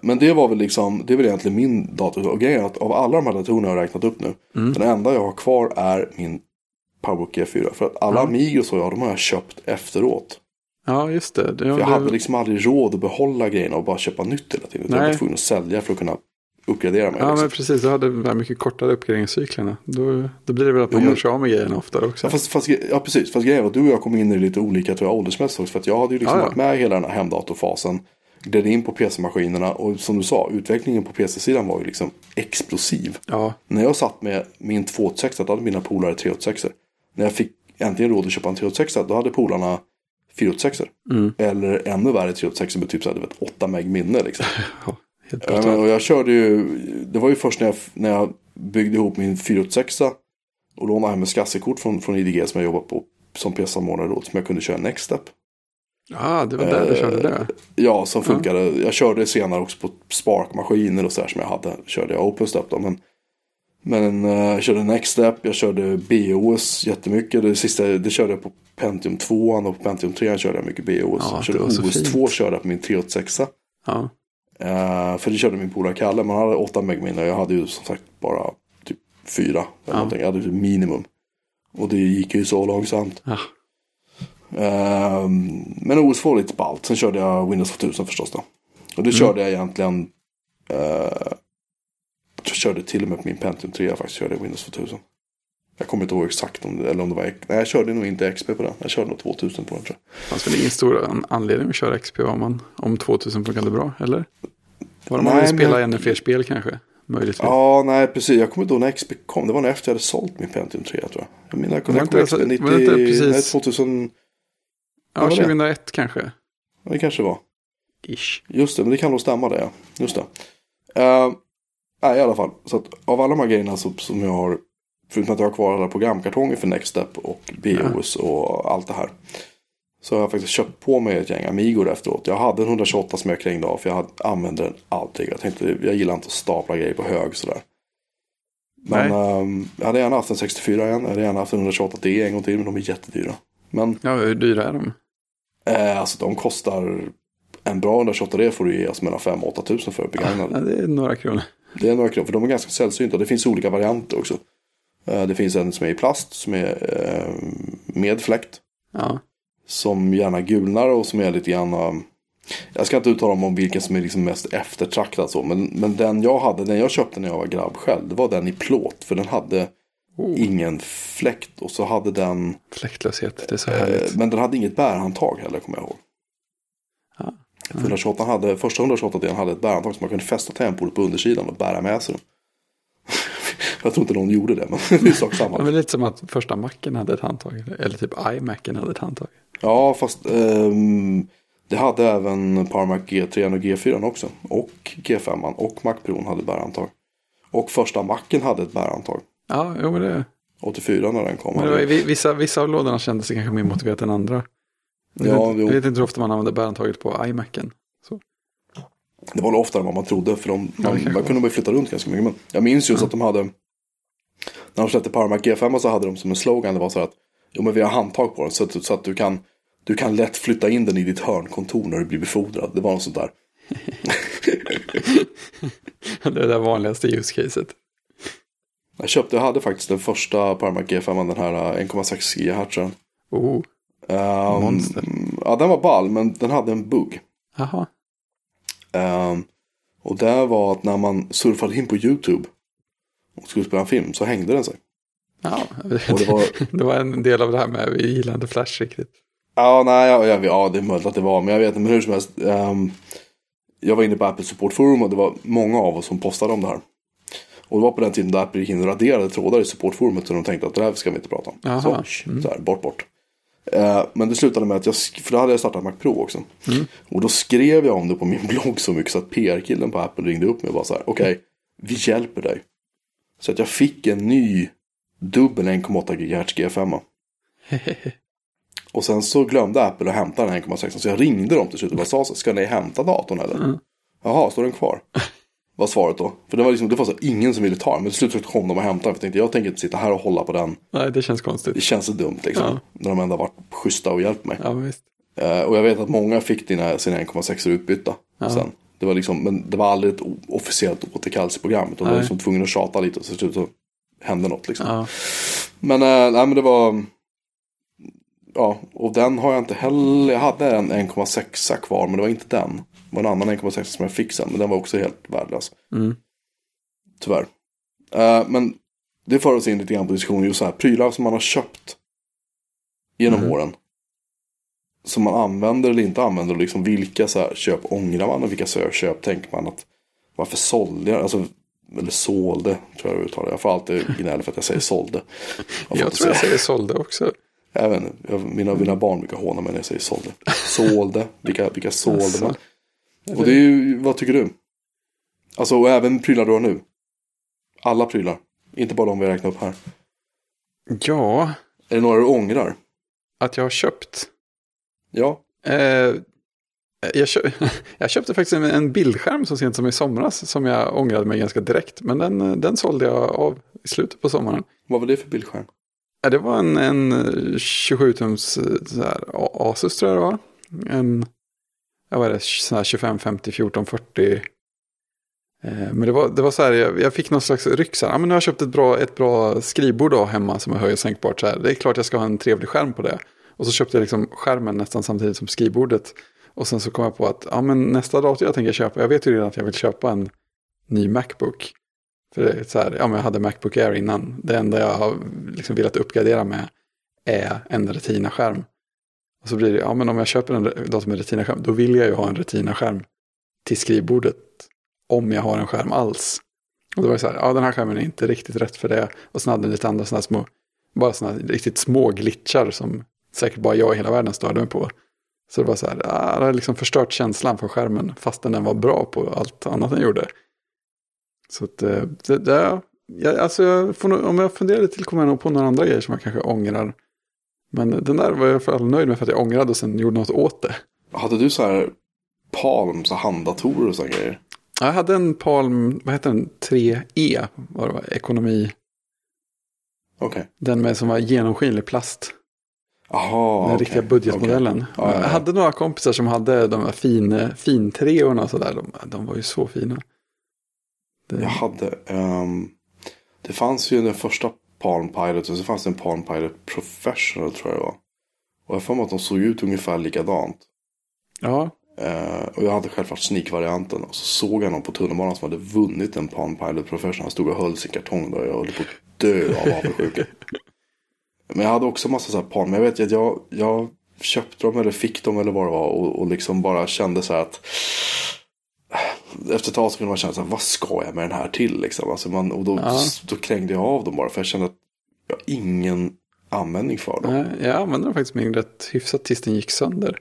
S1: Men det var väl liksom, det är väl egentligen min dator. Och grejen är att av alla de här datorerna jag har räknat upp nu.
S2: Mm.
S1: Den enda jag har kvar är min Powerbook G4. För att alla
S2: Ja.
S1: Amigos och jag, de har jag köpt efteråt.
S2: Ja, just det. det,
S1: För jag
S2: det
S1: hade liksom aldrig råd att behålla grejerna och bara köpa nytt hela tiden. Utan Jag
S2: Nej.
S1: var tvungen att sälja för att kunna uppgradera mig.
S2: Ja,
S1: liksom.
S2: men precis. Du hade de här mycket kortare uppgraderingscyklerna. Då, då blir det väl att man gör sig av med grejerna oftare också.
S1: Ja, fast, fast, ja, precis. Fast grejen var att du och jag kom in i lite olika tror jag, åldersmässigt också. För att jag hade ju liksom
S2: Ja, ja.
S1: varit med i hela den här hemdatorfasen. Gled in på PC-maskinerna. Och som du sa, utvecklingen på PC-sidan var ju liksom explosiv.
S2: Ja,
S1: När jag satt med min 286, då hade mina polare 386. När jag fick äntligen råd att köpa en 386, då hade polarna 486.
S2: Mm.
S1: Eller ännu värre 386 med typ så här, du vet, 8 meg minne liksom. *laughs*
S2: helt
S1: Ja, men, och jag körde ju, det var ju först när jag, när jag byggde ihop min 486 och lånade hem ett SCSI-kort från, från IDG som jag jobbat på som PC-samordnare då, som jag kunde köra Nextstep.
S2: Ja, det var där du körde det.
S1: Ja, som funkade. Jag körde senare också på Spark-maskiner och sådär som jag hade. Körde jag OpenStep då, men men eh, jag körde Nextstep, jag körde BOS jättemycket. Det sista, det körde jag på Pentium 2 och på Pentium 3 körde jag mycket BOS.
S2: Ja,
S1: jag körde
S2: så
S1: OS 2
S2: fint.
S1: körde jag på min 386.
S2: Ja,
S1: Eh, för det körde min polare Kalle. Man hade 8 meg minne och jag hade ju som sagt bara typ 4. Eller
S2: Ja.
S1: någonting. Jag hade typ minimum. Och det gick ju så långsamt.
S2: ja.
S1: Eh, men OS 2 var lite ballt. Sen körde jag Windows 2000 förstås då. Och det körde jag egentligen. Eh, jag körde till och med på min Pentium 3 jag faktiskt körde Windows 2000. Jag kommer inte ihåg exakt om det, eller om det var, nej jag körde nog inte XP på den. Jag körde nog 2000 på den tror jag.
S2: Det fanns väl ingen stor an- anledning att köra XP om, man, om 2000 funkade bra, eller? Var det man
S1: Nej,
S2: ville spela
S1: men-
S2: ännu fler spel kanske? Möjligtvis.
S1: Ja, nej precis. Jag kommer inte ihåg när XP kom. Det var när efter jag hade sålt min Pentium 3 tror jag. Jag menar, jag kunde
S2: Var
S1: komma
S2: inte
S1: XP
S2: det-
S1: 90,
S2: var det inte precis-
S1: nej 2000.
S2: ja
S1: var det?
S2: 2001 kanske.
S1: Ja, det kanske var.
S2: Ish.
S1: Just det, men det kan nog stämma det. Ja. Just det. Uh, nej, i alla fall. Så att av alla de här grejerna så, som jag har. Förutom att jag har kvar alla programkartonger för Nextstep och BOS och allt det här. Så har jag faktiskt köpt på mig ett gäng Amigor efteråt. Jag hade en 128 som jag krängde av för jag använde den aldrig. Jag tänkte, jag gillar inte att stapla grejer på hög sådär. Men ehm, jag hade gärna haft en 64 igen. Jag hade gärna haft en 128D en gång till. Men de är jättedyra. Men
S2: Ja, hur dyra är de?
S1: eh, alltså de kostar. En bra 128D får du ge oss mellan 5 och 8 tusen för begagnade.
S2: Ja, det är några kronor.
S1: Det är några kronor, för de är ganska sällsynta. Det finns olika varianter också. Eh, Det finns en som är i plast, som är eh, med fläkt.
S2: Ja,
S1: Som gärna gulnar och som är lite grann... eh, Jag ska inte uttala mig om vilken som är liksom mest eftertraktad så. Men, men den jag hade, den jag köpte när jag var grabb själv. Det var den i plåt. För den hade
S2: oh,
S1: ingen fläkt. Och så hade den...
S2: fläktlöshet. Det är så härligt.
S1: men den hade inget bärhandtag heller, kommer jag ihåg.
S2: Ja.
S1: 128 hade, första 128 delen hade ett bärhandtag som man kunde fästa tangentbordet på undersidan och bära med sig dem. *laughs* Jag tror inte någon gjorde det, men *laughs* det är sak
S2: Ja,
S1: samma.
S2: men lite som att första Macen hade ett handtag. Eller typ iMacen hade ett handtag.
S1: Ja, fast ehm, det hade även Parmac G3 och G4 också. Och G5 och Mac Pro hade bärhandtag. Och första Macen hade ett bärhandtag.
S2: Ja, jo, men det,
S1: 84 när den kom.
S2: men det var, vi- vissa, vissa av lådorna kändes sig kanske mer motiverat än andra. Jag,
S1: Ja,
S2: vet,
S1: jo.
S2: jag vet inte hur ofta man använder bärhandtaget på iMacen.
S1: Det var oftare än vad man trodde. För de, man,
S2: kanske
S1: man
S2: var.
S1: kunde bara flytta runt ganska mycket. Men jag minns just att de hade. När de släppte Parmac G5 så hade de som en slogan. Det var så här att. Jo men vi har handtag på den. Så att, så att du kan. Du kan lätt flytta in den i ditt hörnkontor när du blir befordrad. Det var något sånt där. *laughs*
S2: Det är det vanligaste use caset.
S1: Jag köpte, jag hade faktiskt den första Parmac G5. Den här eh, 1,6 GHz.
S2: Oh,
S1: Um,
S2: Monster.
S1: Ja den var ball. Men den hade en bugg.
S2: jaha.
S1: Um, och det var att när man surfade in på YouTube. Och skulle spela en film så hängde den sig.
S2: Ja,
S1: det var, *laughs*
S2: det var en del av det här med vi gillar inte Flash riktigt.
S1: Ja, nej, ja, ja, ja, det är möjligt att det var, men jag vet inte, men hur som helst. ehm, jag var inne på Apple Support Forum och det var många av oss som postade om det här. Och det var på den tiden då Apple gick in och raderade trådar i supportforumet så de tänkte att det här ska vi inte prata om.
S2: Jaha.
S1: Så, sh, så här, bort, bort. Eh, men det slutade med att jag, för då hade jag startat Mac Pro också. Och då skrev jag om det på min *laughs* blogg så mycket så att PR-killen på Apple ringde upp mig och var så här, okej, vi hjälper dig. Så att jag fick en ny dubbel 1,8 GHz G5. Och sen så glömde Apple att hämta den 1,6. Så jag ringde dem till slut och bara sa så ska ni hämta datorn eller? Jaha, står den kvar? *laughs* Var svaret då. För det var liksom, det var så ingen som ville ta den. Men till slut så kom de och hämtade den. För jag tänkte, jag tänker inte sitta här och hålla på den.
S2: Nej, det känns
S1: Det
S2: konstigt.
S1: känns så dumt liksom.
S2: Ja.
S1: När de ändå varit schyssta och hjälpt mig.
S2: Ja, visst.
S1: Eh, och jag vet att många fick dina, sina 1,6 utbytta sen. Det var liksom, men det var aldrig ett officiellt återkallelseprogram. Utan de var liksom tvungna att tjata lite och så till slut så hände något liksom.
S2: Ja.
S1: Men, eh, nej, men det var... Ja, och den har jag inte heller. Jag hade en 1,6 kvar, men det var inte den. Var en annan 1,6 som jag fick sen, men den var också helt värdelös.
S2: Mm.
S1: Tyvärr. Eh, men det för oss in lite grann på diskussionen just så här. Prylar som man har köpt genom
S2: Mm.
S1: åren. Som man använder eller inte använder. Och liksom vilka så här, köp ångrar man och vilka så här, köp tänker man att varför sålde jag? Alltså, eller sålde, tror jag det uttalar. Jag får alltid gnäll för att jag säger sålde. *laughs*
S2: Jag
S1: inte
S2: tror jag säger sålde också.
S1: jag vet inte, jag, mina, mina barn brukar håna mig när jag säger sålde. Sålde, vilka, vilka sålde
S2: Alltså.
S1: man? Och det är ju, vad tycker du? Alltså, och även prylar du har nu. Alla prylar. Inte bara de vi räknar upp här.
S2: Ja,
S1: Är det några du ångrar?
S2: att jag har köpt.
S1: Ja.
S2: Eh, jag, köp, *laughs* jag köpte faktiskt en, en bildskärm så sent som i somras som jag ångrade mig ganska direkt. Men den, den sålde jag av i slutet på sommaren.
S1: Vad var det för bildskärm?
S2: Ja, det var en, en 27-tums så här, A- Asus tror jag det var. En, jag var det, sån här 25, 50, 14, 40. Men det var, det var så här, jag, jag fick någon slags ryck så här, ja, men nu har jag köpt ett bra, ett bra skrivbord då hemma som är höj och sänkbart så här. Det är klart jag ska ha en trevlig skärm på det. Och så köpte jag liksom skärmen nästan samtidigt som skrivbordet. Och sen så kom jag på att ja, men nästa dator jag tänker köpa, jag vet ju redan att jag vill köpa en ny Macbook. För det är så här, ja men jag hade Macbook Air innan. Det enda jag har liksom velat uppgradera med är en Retina-skärm. Och så blir det, ja men om jag köper en dator med Retina-skärm, då vill jag ju ha en Retina-skärm till skrivbordet. Om jag har en skärm alls. Och då var det så här, ja den här skärmen är inte riktigt rätt för det. Och sen hade den lite andra sådana små, bara sådana riktigt små glitchar som säkert bara jag i hela världen störde mig på. Så det var så här, ja, det har liksom förstört känslan för skärmen fastän den var bra på allt annat den gjorde. Så att eh, det, det jag, alltså jag får nog, om jag funderar lite till kommer jag nog på några andra grejer som jag kanske ångrar. Men den där var jag i alla fall nöjd med för att jag ångrade och sen gjorde något åt det.
S1: Hade du så här Palm, så handdatorer och sådana grejer?
S2: Ja, Jag hade en Palm, vad heter den, 3E, var det var, ekonomi.
S1: Okej.
S2: Den med som var genomskinlig plast.
S1: Jaha,
S2: Den
S1: okej.
S2: riktiga budgetmodellen.
S1: Okej. Ja, ja,
S2: Jag
S1: ja.
S2: hade några kompisar som hade de här fin, fintreorna och sådär. De, de var ju så fina. Det,
S1: Jag hade, ehm, det fanns ju den första Palm Pilot och så fanns det en Palm Pilot Professional tror jag det var. Och jag för mig att de såg ut ungefär likadant.
S2: ja,
S1: Eh, och jag hade självklart sneak-varianten. Och så såg jag någon på tunnelbanan som hade vunnit en Palm Pilot Professional. Han stod och höll sin kartong då. och Jag höll på att dö av avundsjuka. *laughs* Men jag hade också massa så här Palm. Men jag vet ju att jag, jag köpte dem eller fick dem eller vad det var. Och, och liksom bara kände så här att. Efter ett tag så kunde man känna så här, vad ska jag med den här till liksom? Alltså man, och då,
S2: Ja.
S1: då krängde jag av dem bara. För jag kände att jag har ingen användning för dem.
S2: Nej, Jag använde den faktiskt min rätt hyfsat tills den gick sönder.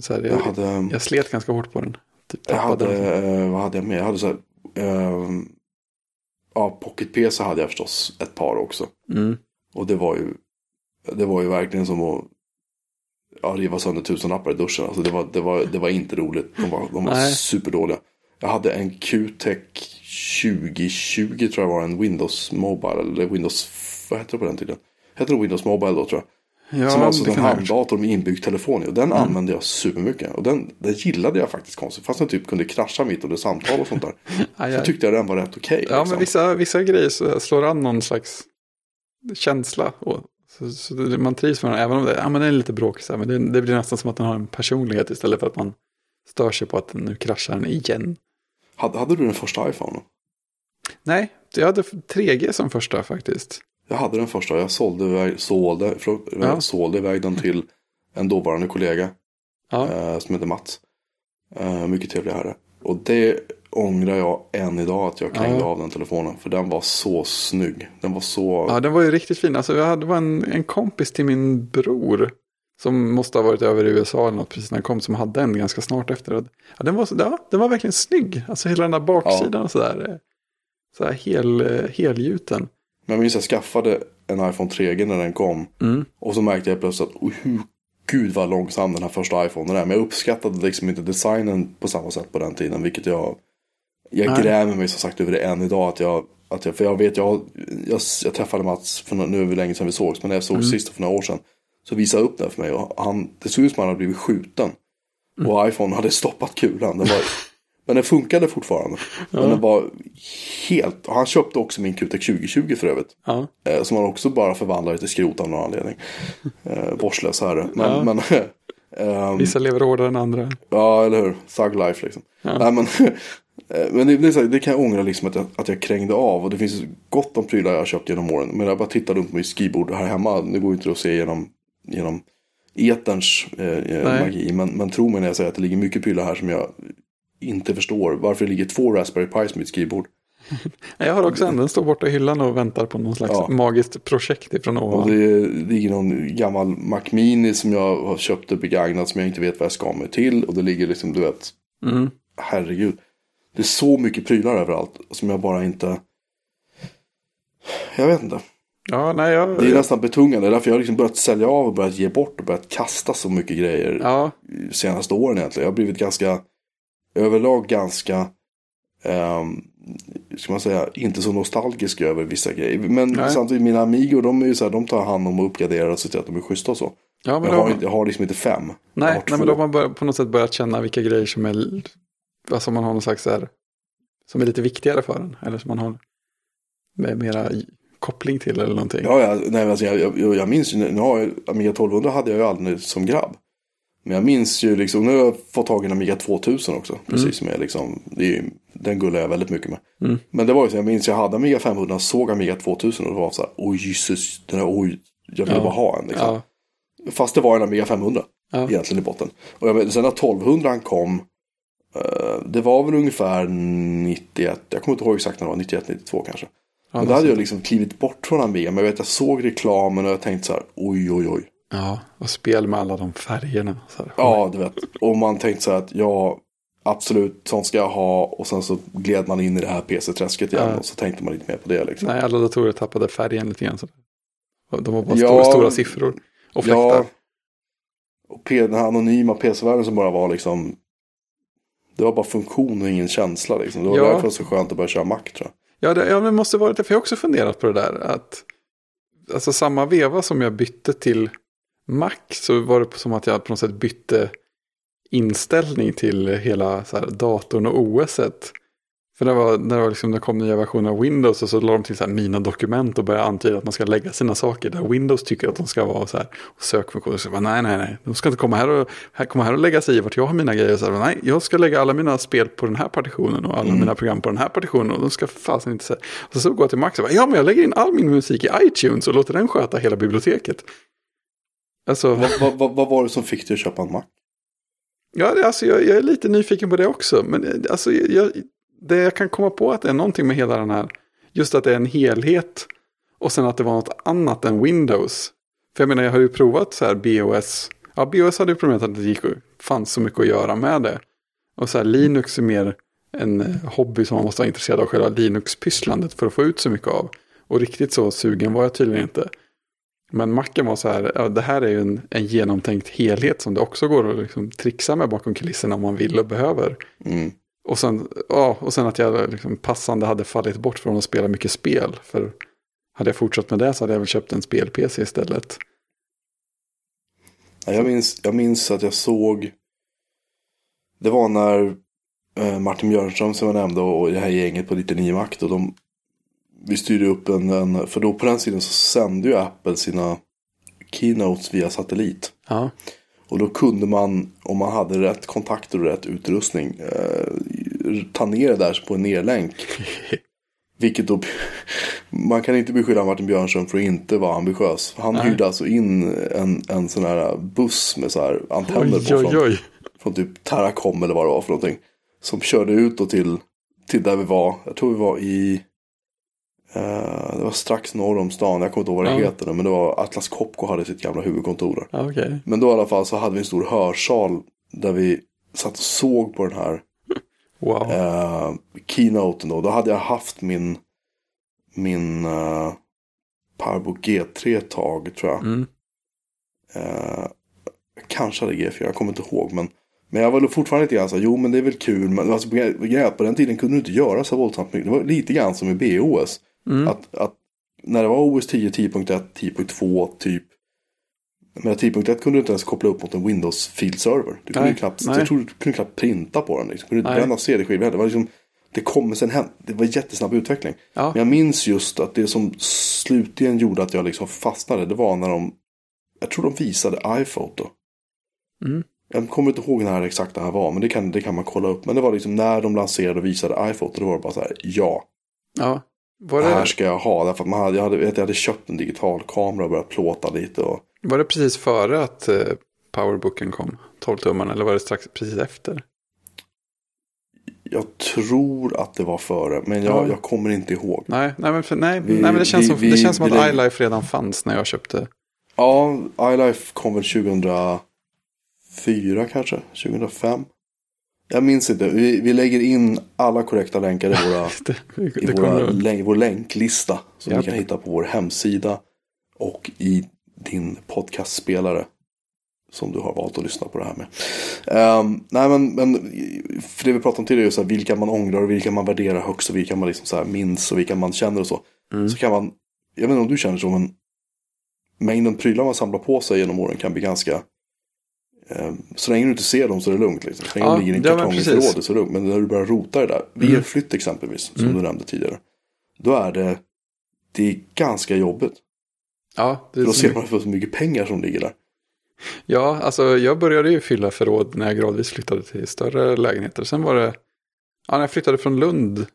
S2: Så här,
S1: Jag
S2: jag,
S1: hade,
S2: jag slet ganska hårt på den. Typ
S1: jag hade
S2: den.
S1: eh, vad hade jag med? Jag hade så här, eh, ja, Pocket PC hade jag förstås ett par också.
S2: Mm.
S1: Och det var ju, det var ju verkligen som att ja, riva sönder tusenlappar i duschen. Alltså det, var, det, var, det var inte roligt. De var, de var
S2: Nej.
S1: superdåliga. Jag hade en QTech 2020 tror jag var en Windows Mobile. Eller Windows, vad hette det på den tiden? Hette det Windows Mobile då tror jag.
S2: Ja,
S1: som alltså en handdator med inbyggd telefon i. Och den använde jag supermycket. Och den, den gillade jag faktiskt konstigt. Fast den typ kunde krascha mitt under samtal och sånt där. *laughs*
S2: Aj,
S1: Så tyckte jag den var rätt okej.
S2: Ja,
S1: liksom.
S2: men vissa, vissa grejer slår an någon slags känsla. Och, så, så man trivs med den, även om det, ja, men den är lite bråkig. Men det, det blir nästan som att den har en personlighet istället för att man stör sig på att nu kraschar den igen.
S1: hade, hade du den första iPhone?
S2: Nej, jag hade 3G som första faktiskt.
S1: Jag hade den första. Jag sålde, iväg- sålde, förlåt,
S2: Ja.
S1: sålde iväg den till en dåvarande kollega.
S2: Ja,
S1: eh, som heter Mats. Eh, mycket trevlig herre. Och det ångrar jag än idag att jag krängde
S2: Ja.
S1: av den telefonen. För den var så snygg. Den var så...
S2: ja den var ju riktigt fin. Alltså, jag hade var en, en kompis till min bror. Som måste ha varit över i USA eller något precis när han kom. Som hade en ganska snart efter. Ja, den, var, ja, den var verkligen snygg. Alltså hela den där baksidan och sådär. eh, Så här hel, eh, helgjuten.
S1: Men jag minns att jag skaffade en iPhone 3G när den kom.
S2: Mm.
S1: Och så märkte jag plötsligt att oh, gud vad långsam den här första iPhonen är. Men jag uppskattade liksom inte designen på samma sätt på den tiden. Vilket jag... Jag
S2: Nej.
S1: grämer mig som sagt över det än idag. Att jag, att jag, för jag vet, jag, jag, jag träffade Mats, för nu är det länge sedan vi sågs. Men när jag såg sist för några år sedan. Så visade jag upp den för mig. Och han, det såg ut som att han hade blivit skjuten. Och iPhone hade stoppat kulan. Den var, *laughs* men den funkade fortfarande. Men den var helt... Han köpte också min QTech 2020 för övrigt.
S2: Ja.
S1: Eh, som han också bara förvandlade till skrot av någon anledning. *laughs* Eh, vårdslös herre. Men,
S2: Ja.
S1: men ehm,
S2: Vissa lever hårdare än andra.
S1: ja, eller hur? Thug life liksom. Nej, men *laughs* men det, det, här, det kan jag ångra liksom att jag, att jag krängde av. Och det finns gott om prylar jag har köpt genom åren. Men jag bara tittar runt på mitt skrivbord här hemma. Nu går ju inte att se genom, genom eterns eh, eh, magi. Men, men tro mig när jag säger att det ligger mycket prylar här som jag inte förstår. Varför det ligger två Raspberry Pis på mitt skrivbord. *laughs*
S2: Jag har också en, den står borta i hyllan och väntar på någon slags
S1: Ja.
S2: magiskt projekt ifrån
S1: Och
S2: ovan.
S1: det ligger någon gammal Mac Mini som jag har köpt och begagnat som jag inte vet vad jag ska med till. Och det ligger liksom, du vet,
S2: Mm.
S1: herregud. Det är så mycket prylar överallt som jag bara inte... Jag vet inte.
S2: Ja, nej, jag...
S1: Det är nästan betungande. Därför jag har liksom börjat sälja av och börjat ge bort och börjat kasta så mycket grejer
S2: Ja,
S1: de senaste åren egentligen. Jag har blivit ganska, överlag ganska, um, ska man säga, inte så nostalgisk över vissa grejer. Men
S2: Nej.
S1: samtidigt, mina Amigo, de är ju så här, de tar hand om och uppgraderar och ser till att de är schyssta och så.
S2: ja men
S1: Jag har, inte, jag har liksom inte fem.
S2: nej, nej, men de har börjat, på något sätt börjat känna vilka grejer som är, alltså man har någon slags här, som är lite viktigare för en. Eller som man har med mera koppling till eller någonting.
S1: Ja, ja nej, alltså, jag, jag, jag minns ju, nu har jag, Amiga 1200 hade jag ju aldrig som grabb. Men jag minns ju liksom, nu har jag fått tag i en Amiga 2000 också. Precis som jag liksom, det är, den gullar jag väldigt mycket med.
S2: Mm.
S1: Men det var ju så, jag minns jag hade Amiga 500, såg Amiga 2000 och det var så här, oj Jesus, den här, oj, jag vill
S2: Ja.
S1: bara ha en. Liksom.
S2: Ja,
S1: Fast det var en Amiga 500
S2: Ja.
S1: egentligen i botten. Och jag, sen när 1200 kom, det var väl ungefär 91, jag kommer inte ihåg exakt när det var, 91, 92 kanske.
S2: ja,
S1: Men då hade jag liksom klivit bort från Amiga. Men jag vet jag såg reklamen och jag tänkte så här, oj oj oj.
S2: ja, och spel med alla de färgerna. Här.
S1: Ja, du vet. Och man tänkte så här att ja, absolut, sånt ska jag ha. Och sen så gled man in i det här PC-träsket igen.
S2: Ja.
S1: Och så tänkte man inte mer på det liksom.
S2: Nej, alla datorer tappade färgen lite grann. Så. De var bara
S1: Ja.
S2: stora, stora siffror. Och fläktar.
S1: Ja. Och den här anonyma PC-världen som bara var liksom. Det var bara funktion och ingen känsla liksom. Det var
S2: Ja.
S1: därför det var så skönt att börja köra Mac tror jag.
S2: Ja, det, ja, det måste vara det. För jag har också funderat på det där. Att, alltså samma veva som jag bytte till Mac så var det som att jag på något sätt bytte inställning till hela så här, datorn och OSet. För det var, när det, var liksom, det kom nya versioner av Windows och så la de till så här, mina dokument och började antyda att man ska lägga sina saker där Windows tycker att de ska vara så här. Och sökfunktioner så bara, nej, nej, nej, de ska inte komma här och, här, komma här och lägga sig i vart jag har mina grejer. Så här, nej, jag ska lägga alla mina spel på den här partitionen och alla mina program på den här partitionen och de ska fasen inte säga. Och så går jag till Max och bara, ja men jag lägger in all min musik i iTunes och låter den sköta hela biblioteket. Alltså,
S1: Vad, vad, vad, vad var det som fick dig att köpa en Mac?
S2: ja, alltså jag, jag är lite nyfiken på det också. Men eh, alltså, jag, det jag kan komma på att det är någonting med hela den här, just att det är en helhet. Och sen att det var något annat än Windows. För jag menar, jag har ju provat så här BOS. Ja, BOS hade ju problemet att det gick, fanns så mycket att göra med det. Och så här, Linux är mer en eh, hobby som man måste vara intresserad av själva Linux-pysslandet för att få ut så mycket av. Och riktigt så sugen var jag tydligen inte. Men Macen var så här, ja, det här är ju en, en genomtänkt helhet som det också går att liksom trixa med bakom kulisserna om man vill och behöver.
S1: Mm.
S2: Och sen, ja, och sen att jag liksom passande hade fallit bort från att spela mycket spel. För hade jag fortsatt med det så hade jag väl köpt en spel-PC istället.
S1: Ja, Jag minns, jag minns att jag såg. Det var när eh, Martin Björnström som jag nämnde och det här gänget på 99 Makt. Och de, vi styrde upp en, en, för då på den sidan så sände ju Apple sina keynotes via satellit.
S2: Ja,
S1: Och då kunde man, om man hade rätt kontakter och rätt utrustning, eh, ta ner det där på en nerlänk. *laughs* Vilket då, man kan inte beskylla Martin Björnström för att inte vara ambitiös. Han
S2: Nej.
S1: hyrde alltså in en, en sån här buss med så här antenner
S2: oj,
S1: på
S2: oj,
S1: från,
S2: oj.
S1: från typ Terracom eller vad det var för någonting. Som körde ut då till, till där vi var. Jag tror vi var i, det var strax norr om stan. Jag kommer inte ihåg vad det
S2: Ja.
S1: heter nu. Men det var Atlas Copco hade sitt gamla huvudkontor där.
S2: Ja, okej.
S1: Men då i alla fall så hade vi en stor hörsal där vi satt och såg på den här *laughs*
S2: Wow.
S1: eh, keynoten då. Då hade jag haft min, min eh, Powerbook G3 ett tag tror jag.
S2: Mm.
S1: Eh, kanske hade G4, jag kommer inte ihåg. Men, men jag var fortfarande lite grann så här, jo men det är väl kul. Men alltså, på den tiden kunde du inte göra så våldsamt mycket. Det var lite grann som i BOS.
S2: Mm.
S1: Att, att när det var OS 10, 10.1, 10.2 typ. Men 10.1 kunde du inte ens koppla upp mot en Windows Field Server. Du kunde
S2: Nej,
S1: knappt, jag tror du kunde knappt printa på den. Liksom. Du kunde inte
S2: Nej.
S1: bränna CD-skivor heller. Det var liksom, det kom sen hem. Det var jättesnabb utveckling.
S2: Ja.
S1: Men jag minns just att det som slutligen gjorde att jag liksom fastnade. Det var när de, jag tror de visade iPhoto.
S2: Mm.
S1: Jag kommer inte ihåg när exakt det här var. Men det kan, det kan man kolla upp. Men det var liksom när de lanserade och visade iPhoto. Då var det bara så här, ja.
S2: Ja. Var
S1: Det här ska jag ha. Därför man hade, jag, hade, jag hade köpt en digital kamera och börjat plåta lite. Och,
S2: var det precis före att eh, Powerbooken kom? 12-tummarna eller var det strax precis efter?
S1: jag tror att det var före. Men jag,
S2: Ja.
S1: jag kommer inte ihåg.
S2: Nej, nej, men, för, nej,
S1: Vi-
S2: nej, men det känns
S1: vi-
S2: som,
S1: vi-
S2: det känns som att iLife redan fanns när jag köpte.
S1: Ja, iLife kom väl 2004 kanske? 2005? Jag minns inte. Vi, vi lägger in alla korrekta länkar i, *laughs* våra,
S2: Det,
S1: i
S2: det
S1: våra,
S2: kommer,
S1: länk, vår länklista. Som
S2: Japp.
S1: ni kan hitta på vår hemsida. Och i din podcastspelare. Som du har valt att lyssna på det här med. Ehm, nej men, men för det vi pratade om tidigare. är Så här, vilka man ångrar och vilka man värderar högst. Och vilka man liksom så här minns och vilka man känner och så.
S2: Mm.
S1: Så kan man. Jag vet inte om du känner så men. Mängden prylar man samlar på sig genom åren kan bli ganska. Eh, så länge du inte ser dem så är det lugnt. Liksom. Så länge
S2: Ja,
S1: de ligger i en kartong i
S2: precis.
S1: förrådet så är det lugnt. Men när du börjar rota i det där. Vid
S2: Mm.
S1: en flytt exempelvis. Som
S2: Mm.
S1: du nämnde tidigare. Då är det. Det är ganska jobbigt.
S2: ja, det
S1: För
S2: är
S1: då ser
S2: mycket-
S1: man för så mycket pengar som ligger där.
S2: Ja, alltså jag började ju fylla förråd när jag gradvis flyttade till större lägenheter. Sen var det, ja när jag flyttade från Lund.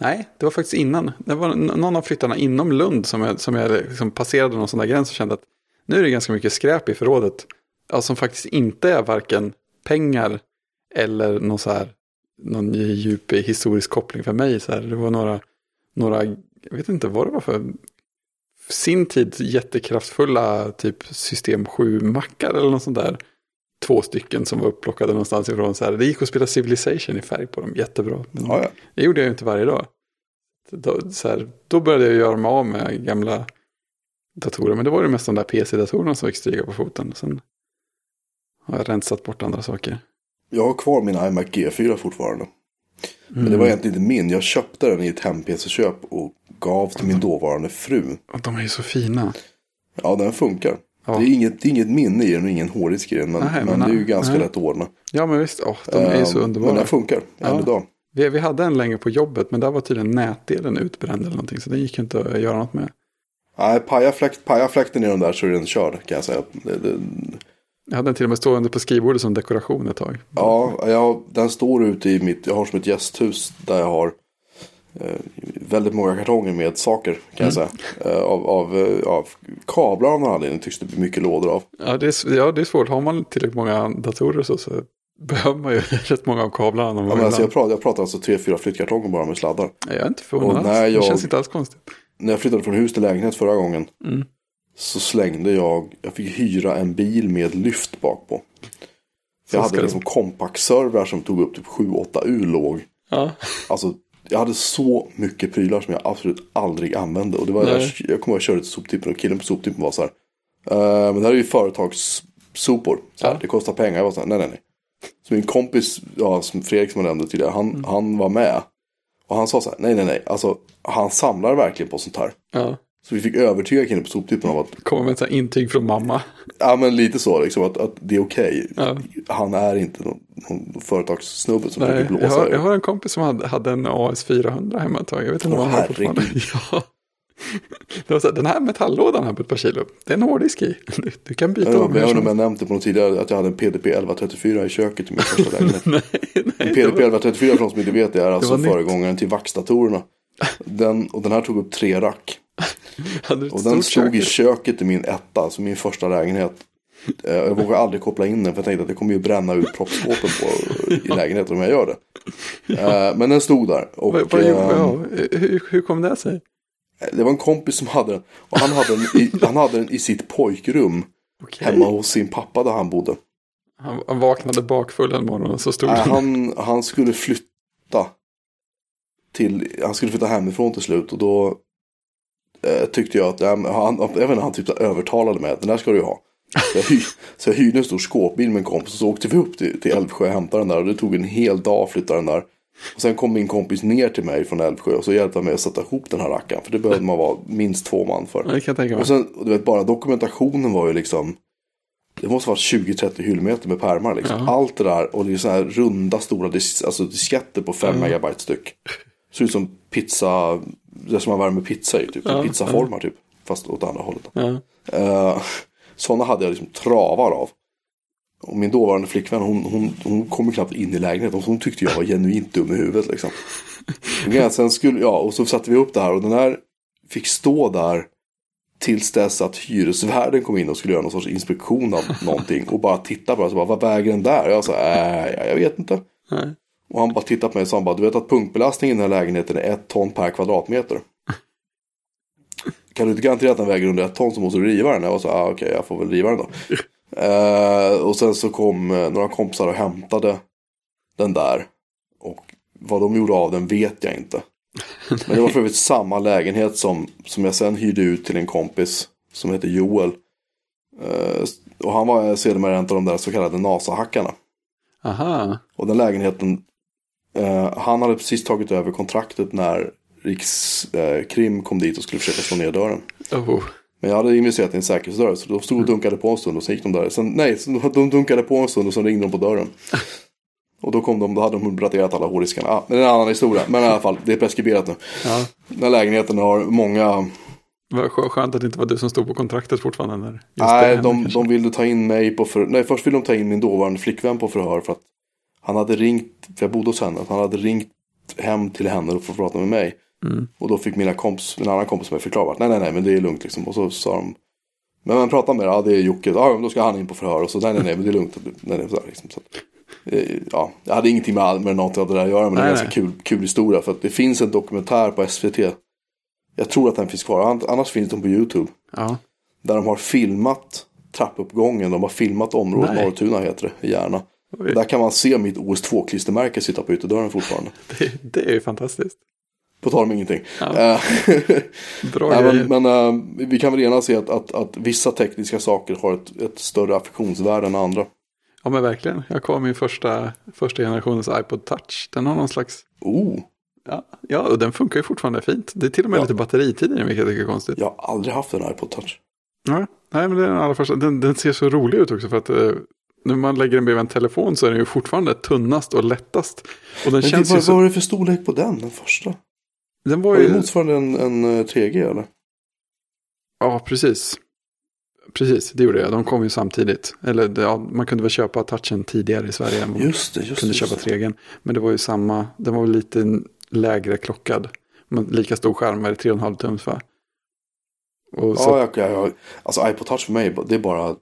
S2: Nej, det var faktiskt innan. Det var någon av flyttarna inom Lund som jag, som jag liksom passerade någon sån där gräns och kände att nu är det ganska mycket skräp i förrådet. Ja, som faktiskt inte är varken pengar eller någon så här, någon djup historisk koppling för mig. Så här. Det var några, några, jag vet inte vad det var för sin tid jättekraftfulla typ system 7-mackar eller något sånt där. Två stycken som var upplockade någonstans ifrån. Så här. Det gick att spela Civilization i färg på dem, jättebra. Men
S1: Ja, ja.
S2: Det gjorde jag ju inte varje dag. Då, så här, då började jag göra mig av med gamla datorer. Men det var det mest de där PC-datorerna som fick stryka på foten. Sen har jag rensat bort andra saker.
S1: Jag har kvar min iMac G4 fortfarande. Men det
S2: Mm.
S1: var egentligen inte min. Jag köpte den i ett hem-PC-köp och gav till min dåvarande fru.
S2: Och de är ju så fina.
S1: Ja, den funkar.
S2: Ja.
S1: Det, är inget, det är inget minne i den och ingen hårddisk i den. Men,
S2: Nej,
S1: men
S2: men
S1: det är ju ganska
S2: Nej.
S1: lätt att ordna.
S2: Ja men visst, oh, de är ju så
S1: Ehm,
S2: underbara.
S1: Men den funkar än
S2: Ja.
S1: idag.
S2: Vi, vi hade en länge på jobbet men där var tydligen nätdelen utbränd eller någonting. Så det gick inte att göra något med.
S1: Nej, pajar fläkt, pajar fläkten i den där så är den körd kan jag säga. Det, det,
S2: Jag hade den till och med stående på skrivbordet som dekoration ett tag.
S1: ja, jag, den står ute i mitt, jag har som ett gästhus där jag har eh, väldigt många kartonger med saker kan jag säga. Eh, av, av, eh, av kablar av någon anledning tycks det bli mycket lådor av.
S2: Ja det, är, ja, det är svårt. Har man tillräckligt många datorer så, så behöver man ju *laughs* rätt många av kablarna.
S1: Ja, men alltså, jag, pratar, jag pratar alltså tre, fyra flyttkartonger bara med sladdar.
S2: jag är inte förvånad alls.
S1: jag-
S2: Det känns inte alls konstigt.
S1: När jag flyttade från hus till lägenhet förra gången.
S2: Mm.
S1: Så slängde jag, jag fick hyra en bil med lyft bak på.
S2: Så
S1: Jag hade liksom compact-servrar som tog upp typ 7-8 U låg.
S2: Ja.
S1: Alltså, jag hade så mycket prylar som jag absolut aldrig använde. Och det var, jag,
S2: Nej.
S1: jag kommer ihåg att jag körde till soptippen och killen på soptippen var så här. "Eh, men det här är ju företagssopor. Så här,
S2: Ja.
S1: Det kostar pengar. Jag var så här, nej nej nej. Så min kompis, ja, som Fredrik som jag nämnde tidigare, han,
S2: Mm.
S1: han var med. Och han sa så här, nej nej nej. Alltså, han samlar verkligen på sånt här.
S2: ja.
S1: Så vi fick övertyga killen på soptippen om att,
S2: Kommer med ett intyg från mamma.
S1: ja men lite så liksom, att, att det är okej.
S2: Ja.
S1: Han är inte någon, någon företagssnubbe som
S2: Nej,
S1: försöker
S2: jag,
S1: blåsa
S2: har,
S1: det.
S2: jag har en kompis som hade, hade en AS400 hemma ett tag. Jag vet inte om han har fortfarande. *laughs* Ja. Det var så här, den här metalllådan här på ett par kilo. Det är en hårddisk i. *laughs* Du, du kan byta
S1: Jag
S2: om. hur
S1: inte om jag nämnde på något tidigare att jag hade en PDP 1134 i köket i min första *laughs* lägenhet.
S2: Nej, nej.
S1: En
S2: det
S1: PDP
S2: var-
S1: 1134 för de som inte vet det är alltså
S2: nytt.
S1: föregångaren till VAX-datorerna. Den, och den här tog upp tre rack. *laughs* Och den stod i
S2: kök?
S1: köket i min etta, alltså min första lägenhet. Eh, Jag vågar aldrig koppla in den för jag tänkte att det kommer ju bränna ut proppskåpen i lägenheten om jag gör det. Eh, Men den stod där. Och
S2: Vad- vad-
S1: eh,
S2: ja, hur, hur kom det sig?
S1: det var en kompis som hade den. Och han hade den i, han hade den i sitt pojkrum.
S2: Okej.
S1: Hemma hos sin pappa där han bodde.
S2: Han, han vaknade bakfull en morgon och så stod den.
S1: han, han skulle flytta. Till, han skulle flytta hemifrån till slut och då eh, tyckte jag att, ja, han, jag vet inte, han typ övertalade mig att den där ska du ha. Så jag, hy, så jag hyrde en stor skåpbil med en kompis och så åkte vi upp till, till Älvsjö och hämtade den där och det tog en hel dag att flytta den där. Och sen kom min kompis ner till mig från Älvsjö och så hjälpte han mig att sätta ihop den här rackaren. För det behövde man vara minst två man för. Och sen, du vet, bara dokumentationen var ju liksom. Det måste vara 20-30 hyllmeter med pärmar liksom.
S2: Ja.
S1: Allt det där och det är så här runda stora dis, alltså disketter på 5 megabyte styck. Ser ut som pizza, det som man värmer pizza i typ.
S2: Ja,
S1: Pizzaformar typ. Fast åt andra hållet.
S2: Ja.
S1: Uh, sådana hade jag liksom travar av. Och min dåvarande flickvän hon, hon, hon kom knappt in i lägenheten. Hon tyckte jag var genuint dum i huvudet liksom. *laughs* Sen skulle, ja, och så satte vi upp det här och den här fick stå där tills dess att hyresvärden kom in och skulle göra någon sorts inspektion av *laughs* någonting. Och bara titta på det. Så bara, vad väger den där? Jag sa, äh, jag vet inte.
S2: Nej.
S1: Och han bara tittade på mig och sa, bara, du vet att punktbelastningen i den här lägenheten är ett ton per kvadratmeter. *laughs* Kan du inte garantera att den väger under ett ton så måste du riva den. Jag var så, ah, okej, jag får väl riva den då. *laughs* Eh, och sen så kom eh, några kompisar och hämtade den där. Och vad de gjorde av den vet jag inte. *laughs* Men det var för övrigt samma lägenhet som, som jag sen hyrde ut till en kompis som heter Joel. Eh, och han var sedermera en av de där så kallade NASA-hackarna.
S2: Aha.
S1: Och den lägenheten, eh, han hade precis tagit över kontraktet när Rikskrim kom dit och skulle försöka slå ner dörren.
S2: Oh.
S1: Men jag hade investerat i en säkerhetsdörr så de stod och dunkade på en stund och sen gick de där. Sen, nej, de dunkade på en stund och sen ringde de på dörren. *laughs* Och då kom de, då hade de raderat alla hårddiskarna. Ah, det är en annan historia. Men i alla fall, det är preskriberat nu.
S2: Ja.
S1: Den här lägenheten har många...
S2: Vad skö- skönt att det inte var du som stod på kontraktet fortfarande. När
S1: Nej, de, de ville ta in mig på för... Nej, först ville de ta in min dåvarande flickvän på förhör för att han hade ringt, för jag bodde hos henne, han hade ringt hem till henne och fått prata med mig.
S2: Mm.
S1: Och då fick mina kompis, en annan kompis med förklara att nej, nej, nej, men det är lugnt liksom. Och så sa de, men man pratar med ja det är Jocke, ja men då ska han in på förhör. Och så nej, nej, nej, men det är lugnt. Nej, nej, så liksom. så, eh, ja, jag hade ingenting med, med något av det där att göra, men det är en
S2: Nej,
S1: ganska kul, kul historia. För att det finns en dokumentär på SVT. Jag tror att den finns kvar, An- annars finns den på YouTube.
S2: Ja.
S1: Där de har filmat trappuppgången, de har filmat området
S2: Nej.
S1: Norrtuna heter det, i Järna.
S2: Oj.
S1: Där kan man se mitt OS2-klistermärke sitta på ytterdörren fortfarande. *laughs*
S2: Det, det är ju fantastiskt.
S1: På tal om ingenting.
S2: Ja.
S1: Eh, *laughs*
S2: Bra
S1: Nej, men, men eh, vi kan väl enas i att, att, att vissa tekniska saker har ett, ett större affektionsvärde än andra.
S2: Ja men verkligen. Jag kom min första, första generationens iPod Touch. Den har någon slags...
S1: Oh,
S2: Ja, ja, och den funkar ju fortfarande fint. Det är till och med
S1: Ja.
S2: lite batteritid i den, vilket jag tycker är konstigt.
S1: jag har aldrig haft en iPod touch.
S2: Ja. Nej, men den allra första. Den, den ser så rolig ut också för att eh, när man lägger den bredvid en telefon så är den ju fortfarande tunnast och lättast. Och den
S1: Men
S2: känns
S1: vad,
S2: ju så...
S1: vad var det för storlek på den, den första?
S2: Den var
S1: Var det
S2: ju...
S1: motsvarande en, en eh, 3G eller?
S2: Ja, precis. Precis, det gjorde jag. De kom ju samtidigt. Eller det, ja, man kunde väl köpa touchen tidigare i Sverige. än Man
S1: Just det, just
S2: kunde
S1: det.
S2: köpa
S1: just det.
S2: 3G. Men det var ju samma. Den var väl lite lägre klockad. Men lika stor skärm, är det 3,5 tums va? Och så,
S1: Ja, jag, jag, jag, alltså iPod Touch för mig, det är bara,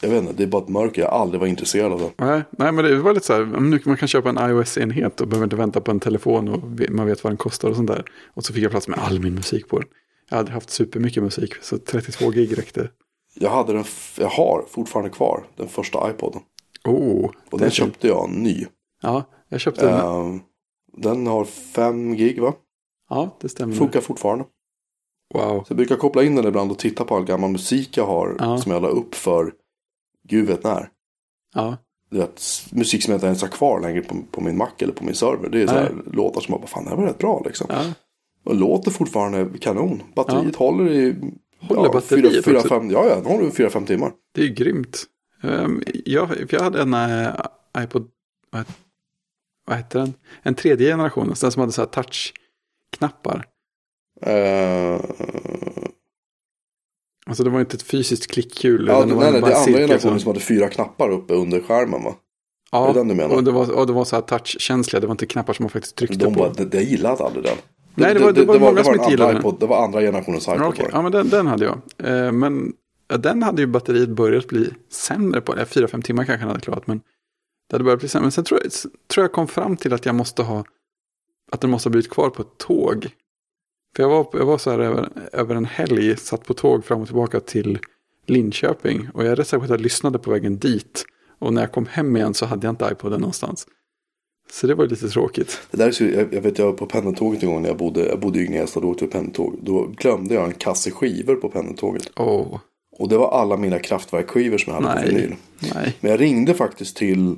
S1: jag vet inte, det är bara ett mörker. Jag har aldrig varit intresserad av det.
S2: nej, nej, men det var lite så här, nu man kan köpa en iOS-enhet och behöver inte vänta på en telefon och man vet vad den kostar och sånt där. Och så fick jag plats med all min musik på den. Jag hade haft supermycket musik, så 32 gig räckte.
S1: Jag hade den, jag har fortfarande kvar den första iPoden.
S2: Oh,
S1: Och den köpte jag ny.
S2: Ja, jag köpte den.
S1: Ehm, den har 5 gig va?
S2: Ja, det stämmer.
S1: Funkar fortfarande.
S2: Wow.
S1: Så jag brukar koppla in den ibland och titta på all gammal musik jag har.
S2: Ja.
S1: Som jag la upp för gud vet när.
S2: Ja,
S1: Du vet, musik som jag inte ens har kvar längre på, på min Mac eller på min server. Det är så här låtar som jag bara, fan det här var rätt bra liksom.
S2: ja.
S1: Och låter fortfarande kanon. Batteriet håller i
S2: Håller batteriet
S1: fyra, fyra,
S2: också?
S1: fem, Ja, ja, den håller i fyra, fem timmar.
S2: Det är grymt. Um, jag, jag hade en uh, iPod, vad, vad hette den? En tredje generation, den som hade så här touch-knappar.
S1: Uh,
S2: Alltså det var inte ett fysiskt klickhjul.
S1: ja, det,
S2: var
S1: nej, nej, det är andra generationen
S2: som-
S1: hade fyra knappar uppe under skärmen va?
S2: Ja,
S1: det den
S2: och det var, och det var så här touchkänsliga. Det var inte knappar som man faktiskt tryckte
S1: De
S2: på.
S1: bara, det, det gillade aldrig den.
S2: Nej, det var- det var många
S1: det
S2: som inte gillade
S1: andra
S2: den.
S1: iPod, Det var andra generationens iPod.
S2: Ja,
S1: var det.
S2: ja men den, den hade jag. Eh, men ja, den hade ju batteriet börjat bli sämre på. Ja, Fyra, fem timmar kanske han hade klarat. Men det hade börjat bli sämre. Men sen tror jag, tror jag kom fram till att jag måste ha. Att den måste ha blivit kvar på ett tåg. För jag var, jag var så här över, över en helg. Satt på tåg fram och tillbaka till Linköping. Och jag är rätt säker på att jag lyssnade på vägen dit. Och när jag kom hem igen så hade jag inte iPoden någonstans. Så det var lite tråkigt.
S1: Det där är så, jag, jag vet jag var på pendeltåget en gång när jag bodde, jag bodde i Gnesta och åkte pendeltåg. Då glömde jag en kasse skivor på pendeltåget.
S2: Åh,
S1: Och det var alla mina kraftverkskivor som jag hade på vinyl.
S2: nej. Nej.
S1: Men jag ringde faktiskt till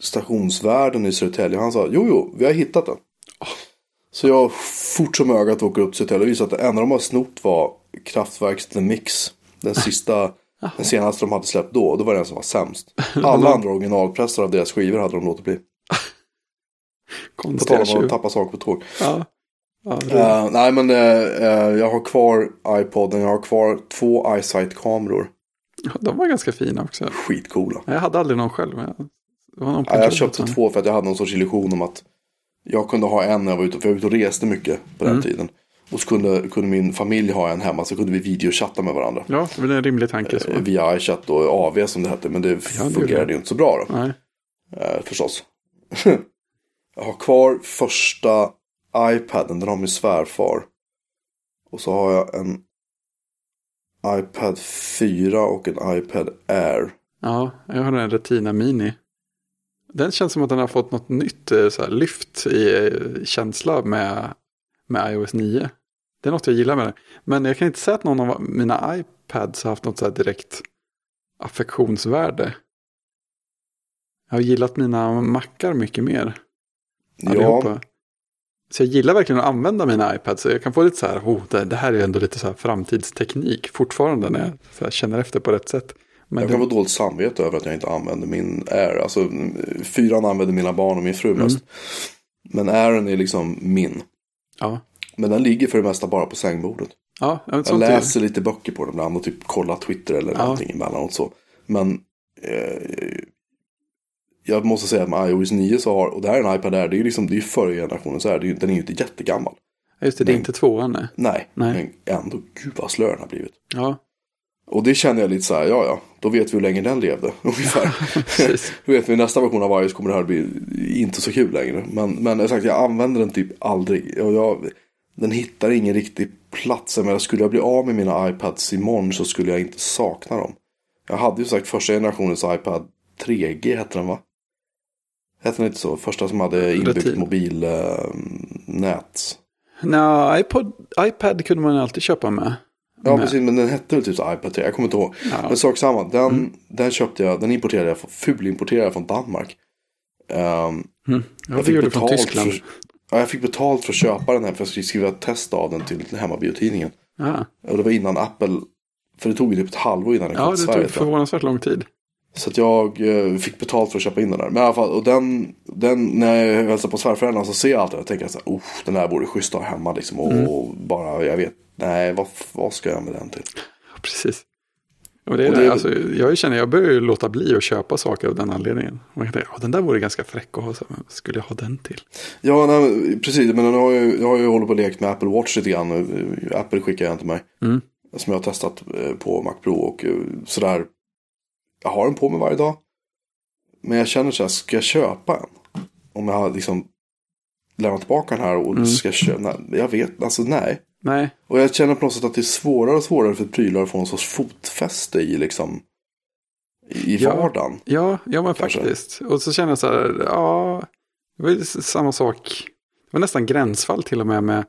S1: stationsvärden i Södertälje. Han sa, jo jo, vi har hittat den. Så jag fort som ögat åker upp till visar att det enda de har snott var Kraftwerks The Mix. Den *laughs* sista, den senaste de hade släppt då. Det var den som var sämst. *laughs* Alla andra originalpressar av deras skivor hade de låtit bli. *laughs* På tal
S2: Konstiga
S1: om att
S2: tjuv.
S1: tappa saker på tåg.
S2: Ja. Ja.
S1: Eh, nej men eh, jag har kvar iPoden. Jag har kvar två iSight-kameror.
S2: Ja, de var ganska fina också.
S1: Skitcoola.
S2: Jag hade aldrig någon själv. Det var någon
S1: Ja, jag köpte två för att jag hade någon sorts illusion om att jag kunde ha en när jag var ute. För jag var ute och reste mycket på den
S2: Mm.
S1: tiden. Och så kunde, kunde min familj ha en hemma så kunde vi videochatta med varandra.
S2: Ja, det var en rimlig tanke. Så.
S1: Eh, Via iChat och AV som det hette. Men det
S2: gjorde
S1: fungerade
S2: det.
S1: ju inte så bra då.
S2: Nej.
S1: Eh, förstås. *laughs* jag har kvar första iPaden. Den har min svärfar. Och så har jag en iPad 4 och en iPad Air.
S2: Ja, jag har en Retina Mini. Den känns som att den har fått något nytt eh, så här, lyft i eh, känsla med, med iOS 9. Det är något jag gillar med det. Men jag kan inte säga att någon av mina iPads har haft något så här direkt affektionsvärde. Jag har gillat mina mackar mycket mer.
S1: Ja,
S2: allihopa. Så jag gillar verkligen att använda mina iPads. Så jag kan få lite så här, oh, det, här är ändå lite så här framtidsteknik fortfarande när jag känner efter på rätt sätt. Men
S1: jag
S2: det,
S1: kan få dåligt samvete över att jag inte använder min Air. Alltså mm, fyran använder mina barn och min fru mest. Men Airen är liksom min.
S2: ja,
S1: Men den ligger för det mesta bara på sängbordet.
S2: ja, jag,
S1: läser lite böcker på den ibland och typ kollar Twitter eller
S2: Ja.
S1: någonting emellanåt så. Men eh, jag måste säga att med iOS 9 så har, och det här är en iPad Air, det är ju liksom, det är förra generationen så här, det är, den är ju inte jättegammal.
S2: Just det, det är inte tvåan nej.
S1: Nej,
S2: Nej.
S1: men ändå, gud vad slö den har blivit.
S2: Ja,
S1: Och det känner jag lite så här, ja ja, då vet vi hur länge den levde *laughs* ungefär. *laughs* Då vet vi nästa version av iOS kommer det här bli inte så kul längre. Men, men jag sagt, jag använder den typ aldrig. Och jag, den hittar ingen riktig plats. Jag menar, skulle jag bli av med mina iPads imorgon så skulle jag inte sakna dem. Jag hade ju sagt första generationens iPad 3G hette den va? Hette den inte så? Första som hade inbyggt mobilnät.
S2: Nej, iPod, iPad kunde man alltid köpa med.
S1: Ja
S2: med.
S1: precis, men den hette väl typ så iPad 3. Jag kommer inte ihåg.
S2: Ja.
S1: Men sak samma. Den, den köpte jag, den importerade jag, fulimporterade jag från Danmark. Ehm,
S2: Mm. Ja,
S1: Jag
S2: det
S1: fick
S2: från
S1: betalt
S2: Tyskland.
S1: För, ja, jag fick betalt för att köpa den här för att jag skulle skriva ett test av den till hemmabiotidningen.
S2: Ja,
S1: Och det var innan Apple, för det tog ju typ ett halvår innan den kom
S2: ja
S1: till
S2: det
S1: Sverige.
S2: tog
S1: tror jag.
S2: förvånansvärt lång tid.
S1: Så att jag eh, fick betalt för att köpa in den där. Men i alla fall, och den, den när jag hälsar på svärföräldrarna så ser jag alltid det. Jag tänker så här, oh, den här borde schysst att ha hemma liksom. Och,
S2: Mm.
S1: och bara, jag vet, nej, vad, vad ska jag med den till?
S2: Ja, precis. Och det är
S1: Och
S2: det,
S1: det-
S2: alltså, jag känner, jag börjar ju låta bli att köpa saker av den anledningen. Man kan tänka, ja, den där vore ganska fräck att ha, så, men skulle jag ha den till?
S1: Ja, nej, precis. Men jag har, ju, jag har ju hållit på och lekt med Apple Watch lite grann. Apple skickar en till mig.
S2: Mm.
S1: Som jag har testat eh, på Mac Pro och eh, sådär. Jag har den på mig varje dag. Men jag känner så här, ska jag köpa en? Om jag har liksom lämnat tillbaka den här och
S2: Mm.
S1: ska köpa. Nej, jag vet, alltså nej.
S2: Nej,
S1: Och jag känner på något sätt att det är svårare och svårare för prylar att få en sorts fotfäste i liksom. I
S2: Ja.
S1: vardagen.
S2: ja, ja men
S1: Kanske.
S2: faktiskt. Och så känner jag så här, ja, det var samma sak. Det var nästan gränsfall till och med, med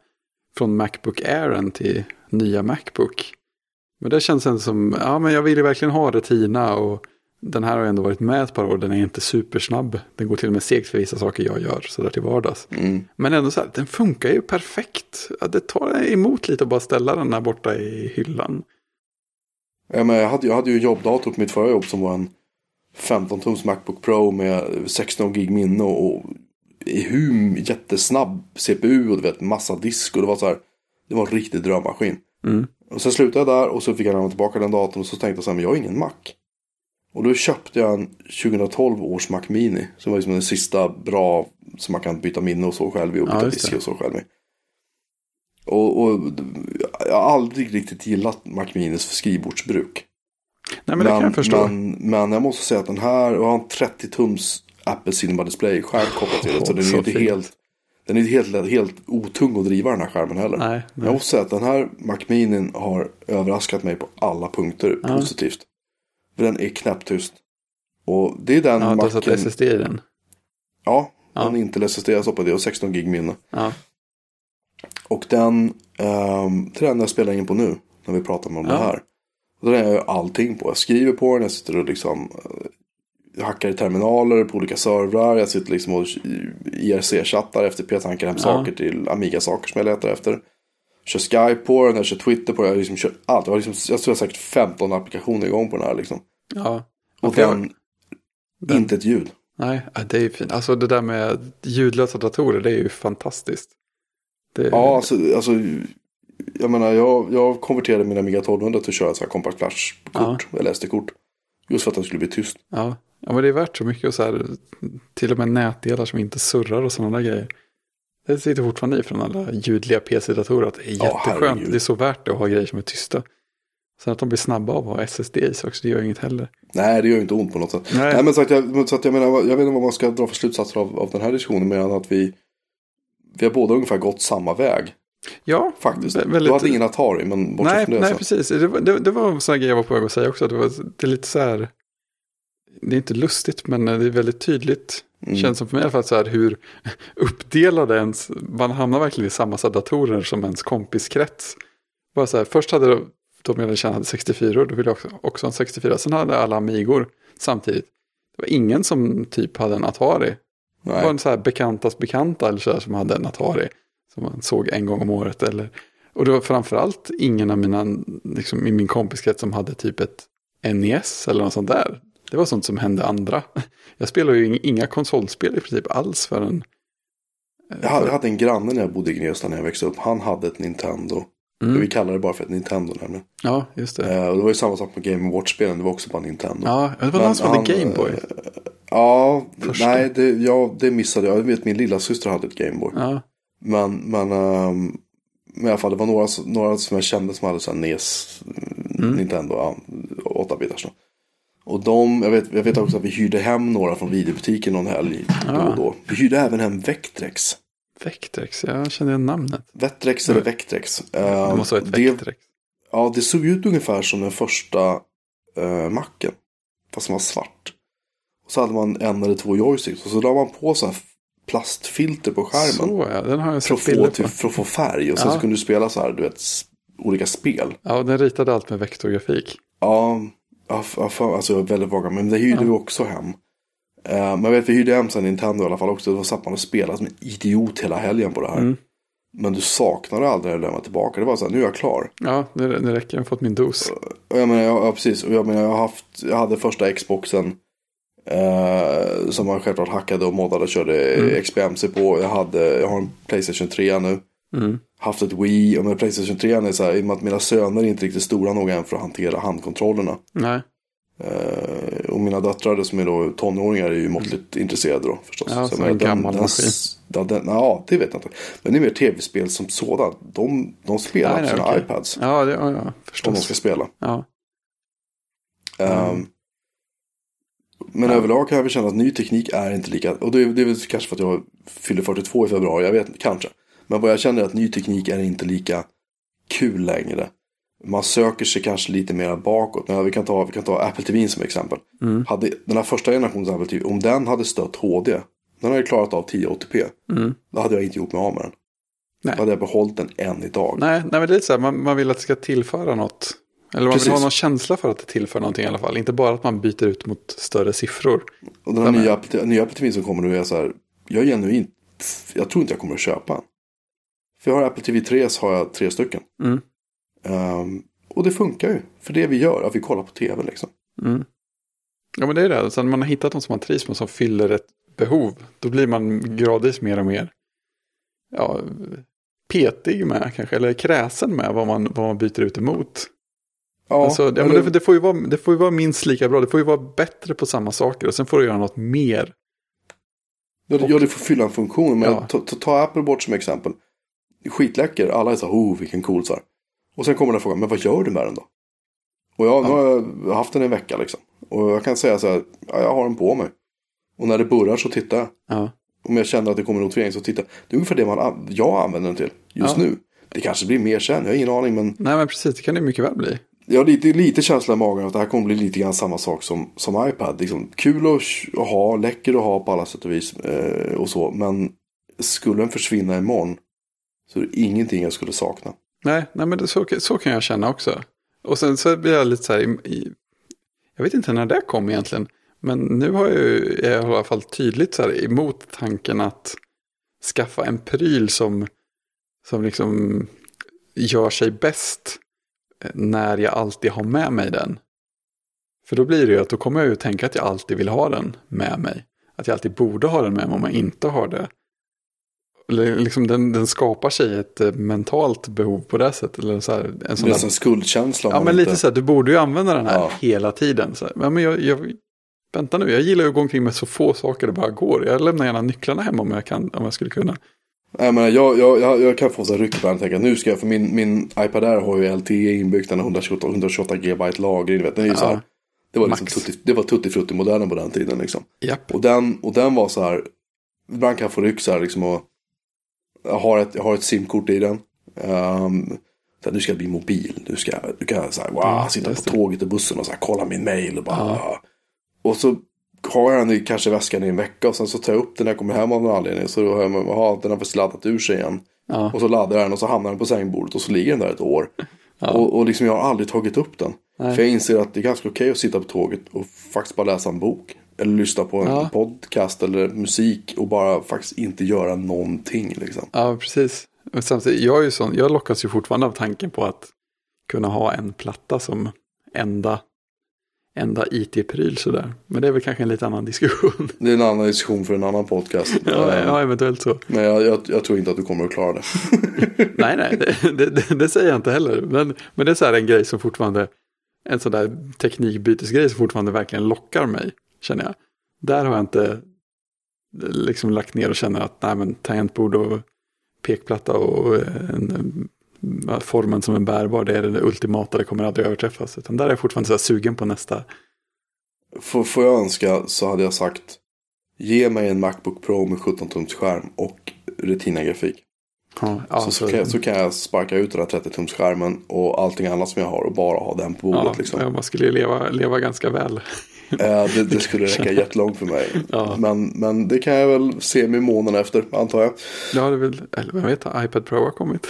S2: från Macbook Airen till nya Macbook. Men det känns ändå som, ja men jag vill ju verkligen ha Retina och den här har ändå varit med ett par år, den är inte supersnabb. Den går till och med segt för vissa saker jag gör sådär till vardags.
S1: Mm.
S2: Men ändå så här, den funkar ju perfekt. Det tar emot lite att bara ställa den här borta i hyllan.
S1: Ja, men jag, hade, jag hade ju jobbdator på mitt förra jobb som var en 15-tums Macbook Pro med 16 gig minne och, och i hum jättesnabb CPU och du vet massa disk och det var så här. Det var en riktig drömmaskin.
S2: Mm.
S1: Och sen slutade jag där och så fick jag lämna tillbaka den datorn och så tänkte jag så här, men jag har ingen Mac. Och då köpte jag en 2012 års Mac Mini. Som var liksom den sista bra som man kan byta minne och så själv i och
S2: Ja,
S1: byta
S2: just
S1: disk
S2: det.
S1: och så själv i. Och, och jag har aldrig riktigt gillat Mac Minis för skrivbordsbruk.
S2: Nej men, det kan jag förstå.
S1: Men, men jag måste säga att den här, jag har en 30 tums Apple Cinema Display skärm kopplad till den. Så den är
S2: Så
S1: inte
S2: fint.
S1: helt, den är inte helt, helt otung att driva den här skärmen heller.
S2: Nej,
S1: Men
S2: nej.
S1: jag måste säga att den här Mac Mini har överraskat mig på alla punkter
S2: Ja.
S1: positivt. För den är knäpptyst. Och det är den
S2: Ja, du har satt. SSD i den.
S1: Ja,
S2: Ja.
S1: den är inte SSD, jag stoppade det och 16 gig minne.
S2: Ja,
S1: Och den, um, till den jag spelar in på nu, när vi pratar om
S2: Ja.
S1: det här. Och den är jag allting på. Jag skriver på den, jag sitter och liksom eh, hackar i terminaler på olika servrar. Jag sitter liksom och IRC-chattar efter P-tankar hem
S2: Ja.
S1: saker till Amiga-saker som jag letar efter. Kör Skype på den, jag kör Twitter på den, jag liksom kör allt. Jag, liksom, jag tror jag säkert 15 applikationer igång på den här liksom.
S2: ja.
S1: Och den,
S2: den-
S1: inte ett ljud.
S2: Nej, ja, det är ju fint. Alltså det där med ljudlösa datorer, det är ju fantastiskt. Det,
S1: Ja, alltså, alltså jag menar, jag, jag konverterade min Amiga 1200 till att köra så här compact flash-kort, eller SD-kort. Just för att den skulle bli tyst.
S2: ja. ja, men det är värt så mycket och så här, till och med nätdelar som inte surrar och sådana där grejer. Det sitter fortfarande i från alla ljudliga PC-datorer att det är jätteskönt.
S1: herregud.
S2: det är så värt det att ha grejer som är tysta. Sen att de blir snabba av att ha SSD i sig också, det gör inget heller.
S1: Nej, det gör ju inte ont på något sätt.
S2: Nej.
S1: Nej, men så att jag, så att jag menar, jag vet inte vad man ska dra för slutsatser av, av den här diskussionen. Men att vi, vi har båda ungefär gått samma väg.
S2: Ja,
S1: Faktiskt.
S2: vä-
S1: Du
S2: väldigt...
S1: hade ingen Atari, men bortsett
S2: Nej,
S1: från det
S2: nej
S1: så.
S2: precis. Det var, det, det var en sån här grej jag var på väg att säga också. Det, var, det är lite så här, det är inte lustigt men det är väldigt tydligt.
S1: Mm.
S2: Känns som för mig i alla fall så här hur *laughs* uppdelade ens, man hamnar verkligen i samma så datorer som ens kompiskrets. Bara så här, först hade de, de jag kände hade 64 och då ville jag också, också ha en 64. Sen hade alla Amigor samtidigt. Det var ingen som typ hade en Atari. Det var
S1: Nej.
S2: en så här bekantas bekanta eller så här, som hade en Atari. Som man såg en gång om året. Eller, och det var framförallt ingen av mina, liksom, i min kompiskrets som hade typ ett NES eller något sånt där. Det var sånt som hände andra. Jag spelade ju ing- inga konsolspel i princip alls förrän...
S1: Jag hade, jag hade en granne när jag bodde i Gnesta när jag växte upp. Han hade ett Nintendo.
S2: Mm.
S1: Vi kallar det bara för ett Nintendo nämligen.
S2: Ja, just det.
S1: Eh, och det var ju samma sak med Game Watch-spelen. Det var också bara Nintendo.
S2: Ja, det var han som hade Gameboy.
S1: eh, Ja,
S2: Första.
S1: nej, det, ja, det missade jag. Jag vet min lilla syster hade ett Gameboy.
S2: Ja,
S1: Men, men, ehm, men i alla fall det var några, några som jag kände som hade så här NES,
S2: Mm.
S1: Nintendo, ja, 8-bitars då. Och de, jag vet, jag vet också att vi hyrde hem några från videobutiken någon helg då
S2: Ah.
S1: och då. Vi hyrde även hem Vectrex.
S2: Vectrex, jag kände igen namnet.
S1: Vectrex eller Vectrex.
S2: Det
S1: Ehm,
S2: måste vara ett
S1: det,
S2: Vectrex.
S1: ja, det såg ut ungefär som den första uh, macken. Fast den var svart. Och så hade man en eller två joysticks. Och så la man på så här plastfilter på skärmen.
S2: Så ja, den har jag
S1: För att,
S2: sett
S1: få,
S2: bilder
S1: typ,
S2: på.
S1: för att få färg. Och sen
S2: Ja.
S1: så kunde du spela så här, du vet, olika spel.
S2: Ja, och den ritade allt med vektorgrafik.
S1: Ja, ja, för, alltså jag väldigt vaga. Men det hyrde
S2: Ja.
S1: vi också hem. Eh, men jag vet, vi hyrde hem sen Nintendo i alla fall också. Då satt man och spelade som en idiot hela helgen på det här.
S2: Mm.
S1: Men du saknade aldrig att lämna tillbaka. Det var så här, nu är jag klar.
S2: Ja, det, det räcker. Jag har fått min dos.
S1: Och jag menar, ja, ja, precis. Och jag menar, jag haft, jag hade första Xboxen. Eh, som man självklart hackade och moddade och körde
S2: Mm.
S1: XBMC på. Jag, hade, jag har en Playstation 3 nu.
S2: Mm.
S1: Haft ett Wii och med Playstation 3 är så här, i och med att mina söner är inte riktigt stora nog än för att hantera handkontrollerna.
S2: Nej.
S1: Eh, och mina döttrar som är då tonåringar är ju måttligt intresserade då förstås.
S2: Ja,
S1: Så
S2: en gammal maskin.
S1: Ja, den, ja, det vet jag inte. Men det är mer tv-spel som sådant. De, de spelar
S2: Nej,
S1: på
S2: nej,
S1: sina
S2: okej.
S1: iPads.
S2: Ja, det, ja, ja
S1: Om de
S2: förstås.
S1: ska spela.
S2: Ja.
S1: Ehm, men
S2: Ja.
S1: överlag kan jag väl känna att ny teknik är inte lika. Och det är, det är väl kanske för att jag fyller 42 i februari. Jag vet inte, kanske. Men vad jag känner är att ny teknik är inte lika kul längre. Man söker sig kanske lite mer bakåt. Men vi kan ta, vi kan ta Apple TV som exempel.
S2: Mm.
S1: Hade den här första generationens Apple TV, om den hade stött HD. Den hade klarat av 1080p.
S2: Mm.
S1: Då hade jag inte gjort mig av med den.
S2: Nej.
S1: Då hade jag behållit den än idag.
S2: Nej, nej, men det är lite så här, man, man vill att det ska tillföra något. Eller man
S1: Precis.
S2: vill ha någon känsla för att det tillför någonting i alla fall. Inte bara att man byter ut mot större siffror.
S1: Och den här nya, nya Apple TV som kommer nu är så här. Jag är genuint. Jag tror inte jag kommer att köpa en. För jag har Apple TV 3 så har jag tre stycken.
S2: Mm.
S1: Ehm, och det funkar ju. För det vi gör, att vi kollar på tv liksom.
S2: Mm. Ja, men det är det. Sen när man har hittat någon som man trivs med som fyller ett behov. Då blir man gradvis mer och mer ja, petig med kanske. Eller kräsen med vad man, vad man byter ut emot.
S1: Ja,
S2: alltså, ja, men det, det, får ju vara, det får ju vara minst lika bra. Det får ju vara bättre på samma saker. Och sen får du göra något mer.
S1: ja, det- ja, det får fylla en funktion. Men
S2: Ja.
S1: ta, ta, ta Apple bort som exempel. Skitläcker. Alla är så här, oh vilken cool så här. Och sen kommer den frågan, men vad gör du med den då? Och jag, nu har jag haft den i en vecka liksom. Och jag kan säga så här, ja, jag har den på mig. Och när det burrar så tittar jag.
S2: Ja,
S1: Om jag känner att det kommer notifiering så tittar Det är ungefär det man, an- jag använder den till just
S2: Ja.
S1: nu. Det kanske blir mer sen, jag har ingen aning. Men
S2: nej men precis. Det kan det mycket väl bli.
S1: jag har lite, lite känsla i magen att det här kommer bli lite grann samma sak som, som iPad. Liksom, kul att, att ha, läcker att ha på alla sätt och vis. Eh, och så. Men skulle den försvinna imorgon så det är ingenting jag skulle sakna.
S2: Nej, nej men det, så, så kan jag känna också. Och sen så blir jag lite så här, i, jag vet inte när det kom egentligen, men nu har jag ju jag i alla fall tydligt så här emot tanken att skaffa en pryl som, som liksom gör sig bäst eh, när jag alltid har med mig den. För då blir det ju att då kommer jag ju tänka att jag alltid vill ha den med mig. Att jag alltid borde ha den med mig om jag inte har det. Eller Liksom den, den skapar sig ett eh, mentalt behov på det sättet. Eller så här, en sån
S1: är
S2: där,
S1: skuldkänsla.
S2: ja, men lite
S1: inte-
S2: så här, du borde ju använda den här
S1: Ja.
S2: hela tiden. Så här. Ja, men jag, jag, vänta nu, jag gillar ju att gå omkring med så få saker det bara går. Jag lämnar gärna nycklarna hemma om jag, kan, om jag skulle kunna.
S1: Jag, menar, jag, jag, jag, jag kan få så ryck den och tänka nu ska jag, för min, min iPad Air har ju LTE inbyggt, den har 128, 128 GB lagring. Vet, den är ju så här, det var, liksom tutti, det var tutti frutti modellen på den tiden liksom.
S2: Japp.
S1: Och den, och den var så här, ibland kan jag få ryck så här liksom och har ett, har ett simkort i den. Um, så här, nu ska bli mobil, nu ska nu kan så här, wow,
S2: Ja,
S1: sitta på tåget och bussen och så här, kolla min mail och bara.
S2: Ja.
S1: Och så har jag den i kanske väskan i en vecka och sen så tar jag upp den när jag kommer hem av någon anledning. Så då har jag, aha, den har faktiskt laddat ur sig igen.
S2: Ja.
S1: Och så laddar jag den och så hamnar den på sängbordet och så ligger den där ett år. Och, och liksom jag har aldrig tagit upp den.
S2: Nej.
S1: För jag inser att det är ganska okej att sitta på tåget och faktiskt bara läsa en bok. Eller lyssna på en
S2: Ja.
S1: podcast eller musik och bara faktiskt inte göra någonting liksom.
S2: Ja, precis. Men samtidigt, jag, är ju sån, jag lockas ju fortfarande av tanken på att kunna ha en platta som enda, enda IT-pryl sådär. Men det är väl kanske en lite annan diskussion. *laughs*
S1: Det är en annan diskussion för en annan podcast.
S2: ja,
S1: Eh,
S2: ja, eventuellt så.
S1: Men jag, jag, jag tror inte att du kommer att klara det. *laughs*
S2: nej, nej, det, det, det, det säger jag inte heller. Men, men det är så här en grej som fortfarande, en sån där teknikbytesgrej som fortfarande verkligen lockar mig, känner jag. Där har jag inte liksom lagt ner och känner att nej, men tangentbord och pekplatta och en, en, formen som en bärbar, det är det ultimata, det kommer aldrig överträffas. Utan där är jag fortfarande så sugen på nästa.
S1: Får, får jag önska så hade jag sagt ge mig en Macbook Pro med 17-tums skärm och Retina-grafik.
S2: Ja, ja,
S1: så, så, kan jag, så kan jag sparka ut den här 30-tums skärmen och allting annat som jag har och bara ha den på bordet.
S2: ja,
S1: liksom.
S2: man skulle ju leva, leva ganska väl.
S1: Eh, det, det skulle räcka jättelångt för mig.
S2: Ja.
S1: Men, men det kan jag väl se med månaden efter, antar jag.
S2: Ja, det är väl, eller vem vet, iPad Pro har kommit.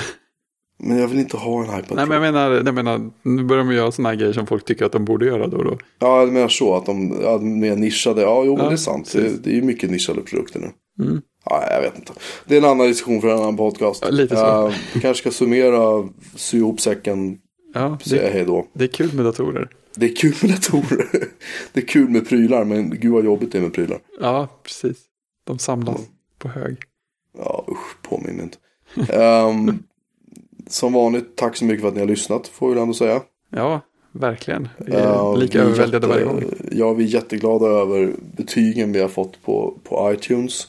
S1: Men jag vill inte ha en iPad
S2: Nej, men jag menar, jag menar, nu börjar de göra sådana här grejer som folk tycker att de borde göra då och då.
S1: Ja, jag menar så att de ja, mer nischade. Ja, jo,
S2: Ja,
S1: det är sant. Det, det är ju mycket nischade produkter nu.
S2: Mm.
S1: Ja, jag vet inte. Det är en annan diskussion för en annan podcast.
S2: Ja, lite så.
S1: Eh, vi kanske ska summera, sy ihop säcken,
S2: Ja,
S1: säga
S2: det,
S1: hej då.
S2: det är kul med datorer.
S1: Det är kul med datorer. *laughs* det är kul med prylar, men gud vad jobbigt det är med prylar.
S2: Ja, precis. De samlas på hög.
S1: Ja, usch, påminn inte. Ehm, *laughs* som vanligt, tack så mycket för att ni har lyssnat, får vi ändå säga.
S2: Ja, verkligen. Vi är
S1: Ja,
S2: lika
S1: är
S2: överväldigade varje gång.
S1: Ja, vi är jätteglada över betygen vi har fått på, på iTunes.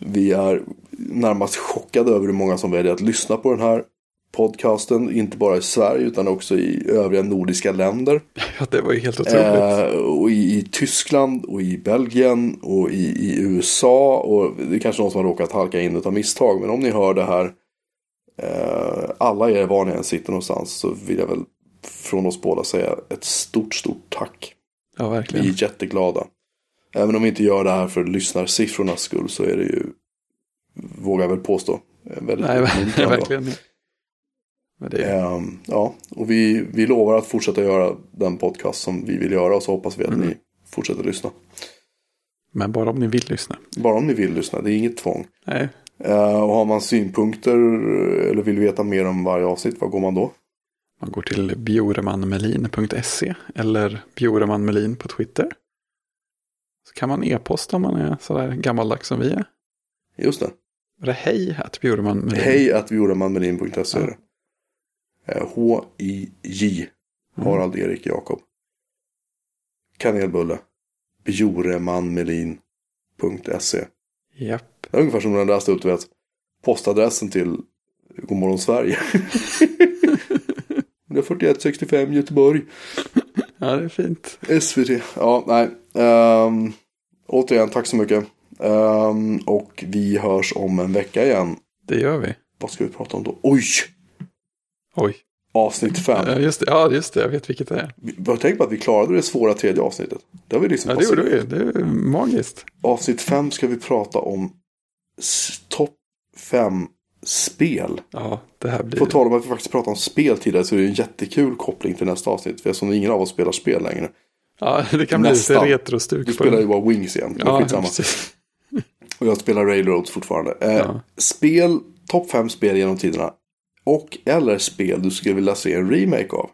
S1: Vi är närmast chockade över hur många som väljer att lyssna på den här podcasten. Inte bara i Sverige utan också i övriga nordiska länder. *laughs*
S2: Ja, det var ju helt otroligt.
S1: Eh, och i, i Tyskland och i Belgien och i, i USA. Och det är kanske någon som har råkat halka in av misstag. Men om ni hör det här. Eh, alla er var ni än sitter någonstans. Så vill jag väl från oss båda säga ett stort, stort tack.
S2: ja,
S1: Vi
S2: verkligen.
S1: är jätteglada. Även om vi inte gör det här för lyssnarsiffrornas skull så är det ju, vågar jag väl påstå, väldigt
S2: Nej, *laughs* verkligen. Det,
S1: Ehm, ja, och vi, vi lovar att fortsätta göra den podcast som vi vill göra och så hoppas vi att
S2: Mm.
S1: ni fortsätter lyssna.
S2: men bara om ni vill lyssna.
S1: Bara om ni vill lyssna, det är inget tvång.
S2: Nej,
S1: Eh, och har man synpunkter eller vill veta mer om varje avsnitt, vad går man då?
S2: man går till bioremanmelin.se eller bioremanmelin på Twitter. Så kan man e-posta om man är sådär gammaldags som vi är.
S1: Just det.
S2: Är det hej att bioremanmelin?
S1: Hej att vioramanmelin.se är
S2: Ja.
S1: Det. Eh, H-I-J Harald Erik Jakob. Kanelbulle. Bjoremanmelin.se
S2: Japp.
S1: Det är ungefär som när jag läste upp du vet, postadressen till Godmorgon Sverige. *laughs* 14165 Göteborg.
S2: Ja, det är fint.
S1: SVT. Ja, nej. Um, återigen, tack så mycket. Ehm, och vi hörs om en vecka igen.
S2: Det gör vi.
S1: Vad ska vi prata om då? Oj!
S2: Oj.
S1: Avsnitt fem.
S2: Ja, just det. Ja, just det. Jag vet vilket det är.
S1: Vi har tänkt på att vi klarade det svåra tredje avsnittet. Det har vi liksom
S2: Ja, det gjorde vi. Det är magiskt.
S1: Avsnitt fem ska vi prata om topp fem spel.
S2: Ja, det här blir...
S1: På tal om att vi faktiskt pratade om spel tidigare så är det en jättekul koppling till nästa avsnitt. För eftersom ingen av oss spelar spel längre.
S2: Ja, det kan bli lite
S1: Nästan.
S2: retrostuk
S1: Du spelar ju bara Wings igen.
S2: Ja, precis.
S1: Och jag spelar Railroads fortfarande. Eh,
S2: Ja.
S1: Spel, topp fem spel genom tiderna. Och eller spel du skulle vilja se en remake av.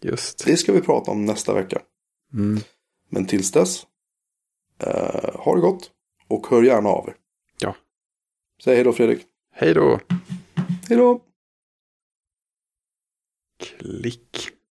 S2: Just.
S1: Det ska vi prata om nästa vecka.
S2: Mm.
S1: Men tills dess. Eh, ha det gott. Och hör gärna av er.
S2: Ja.
S1: Säg hej då Fredrik.
S2: Hej då.
S1: Hej då.
S2: Klick.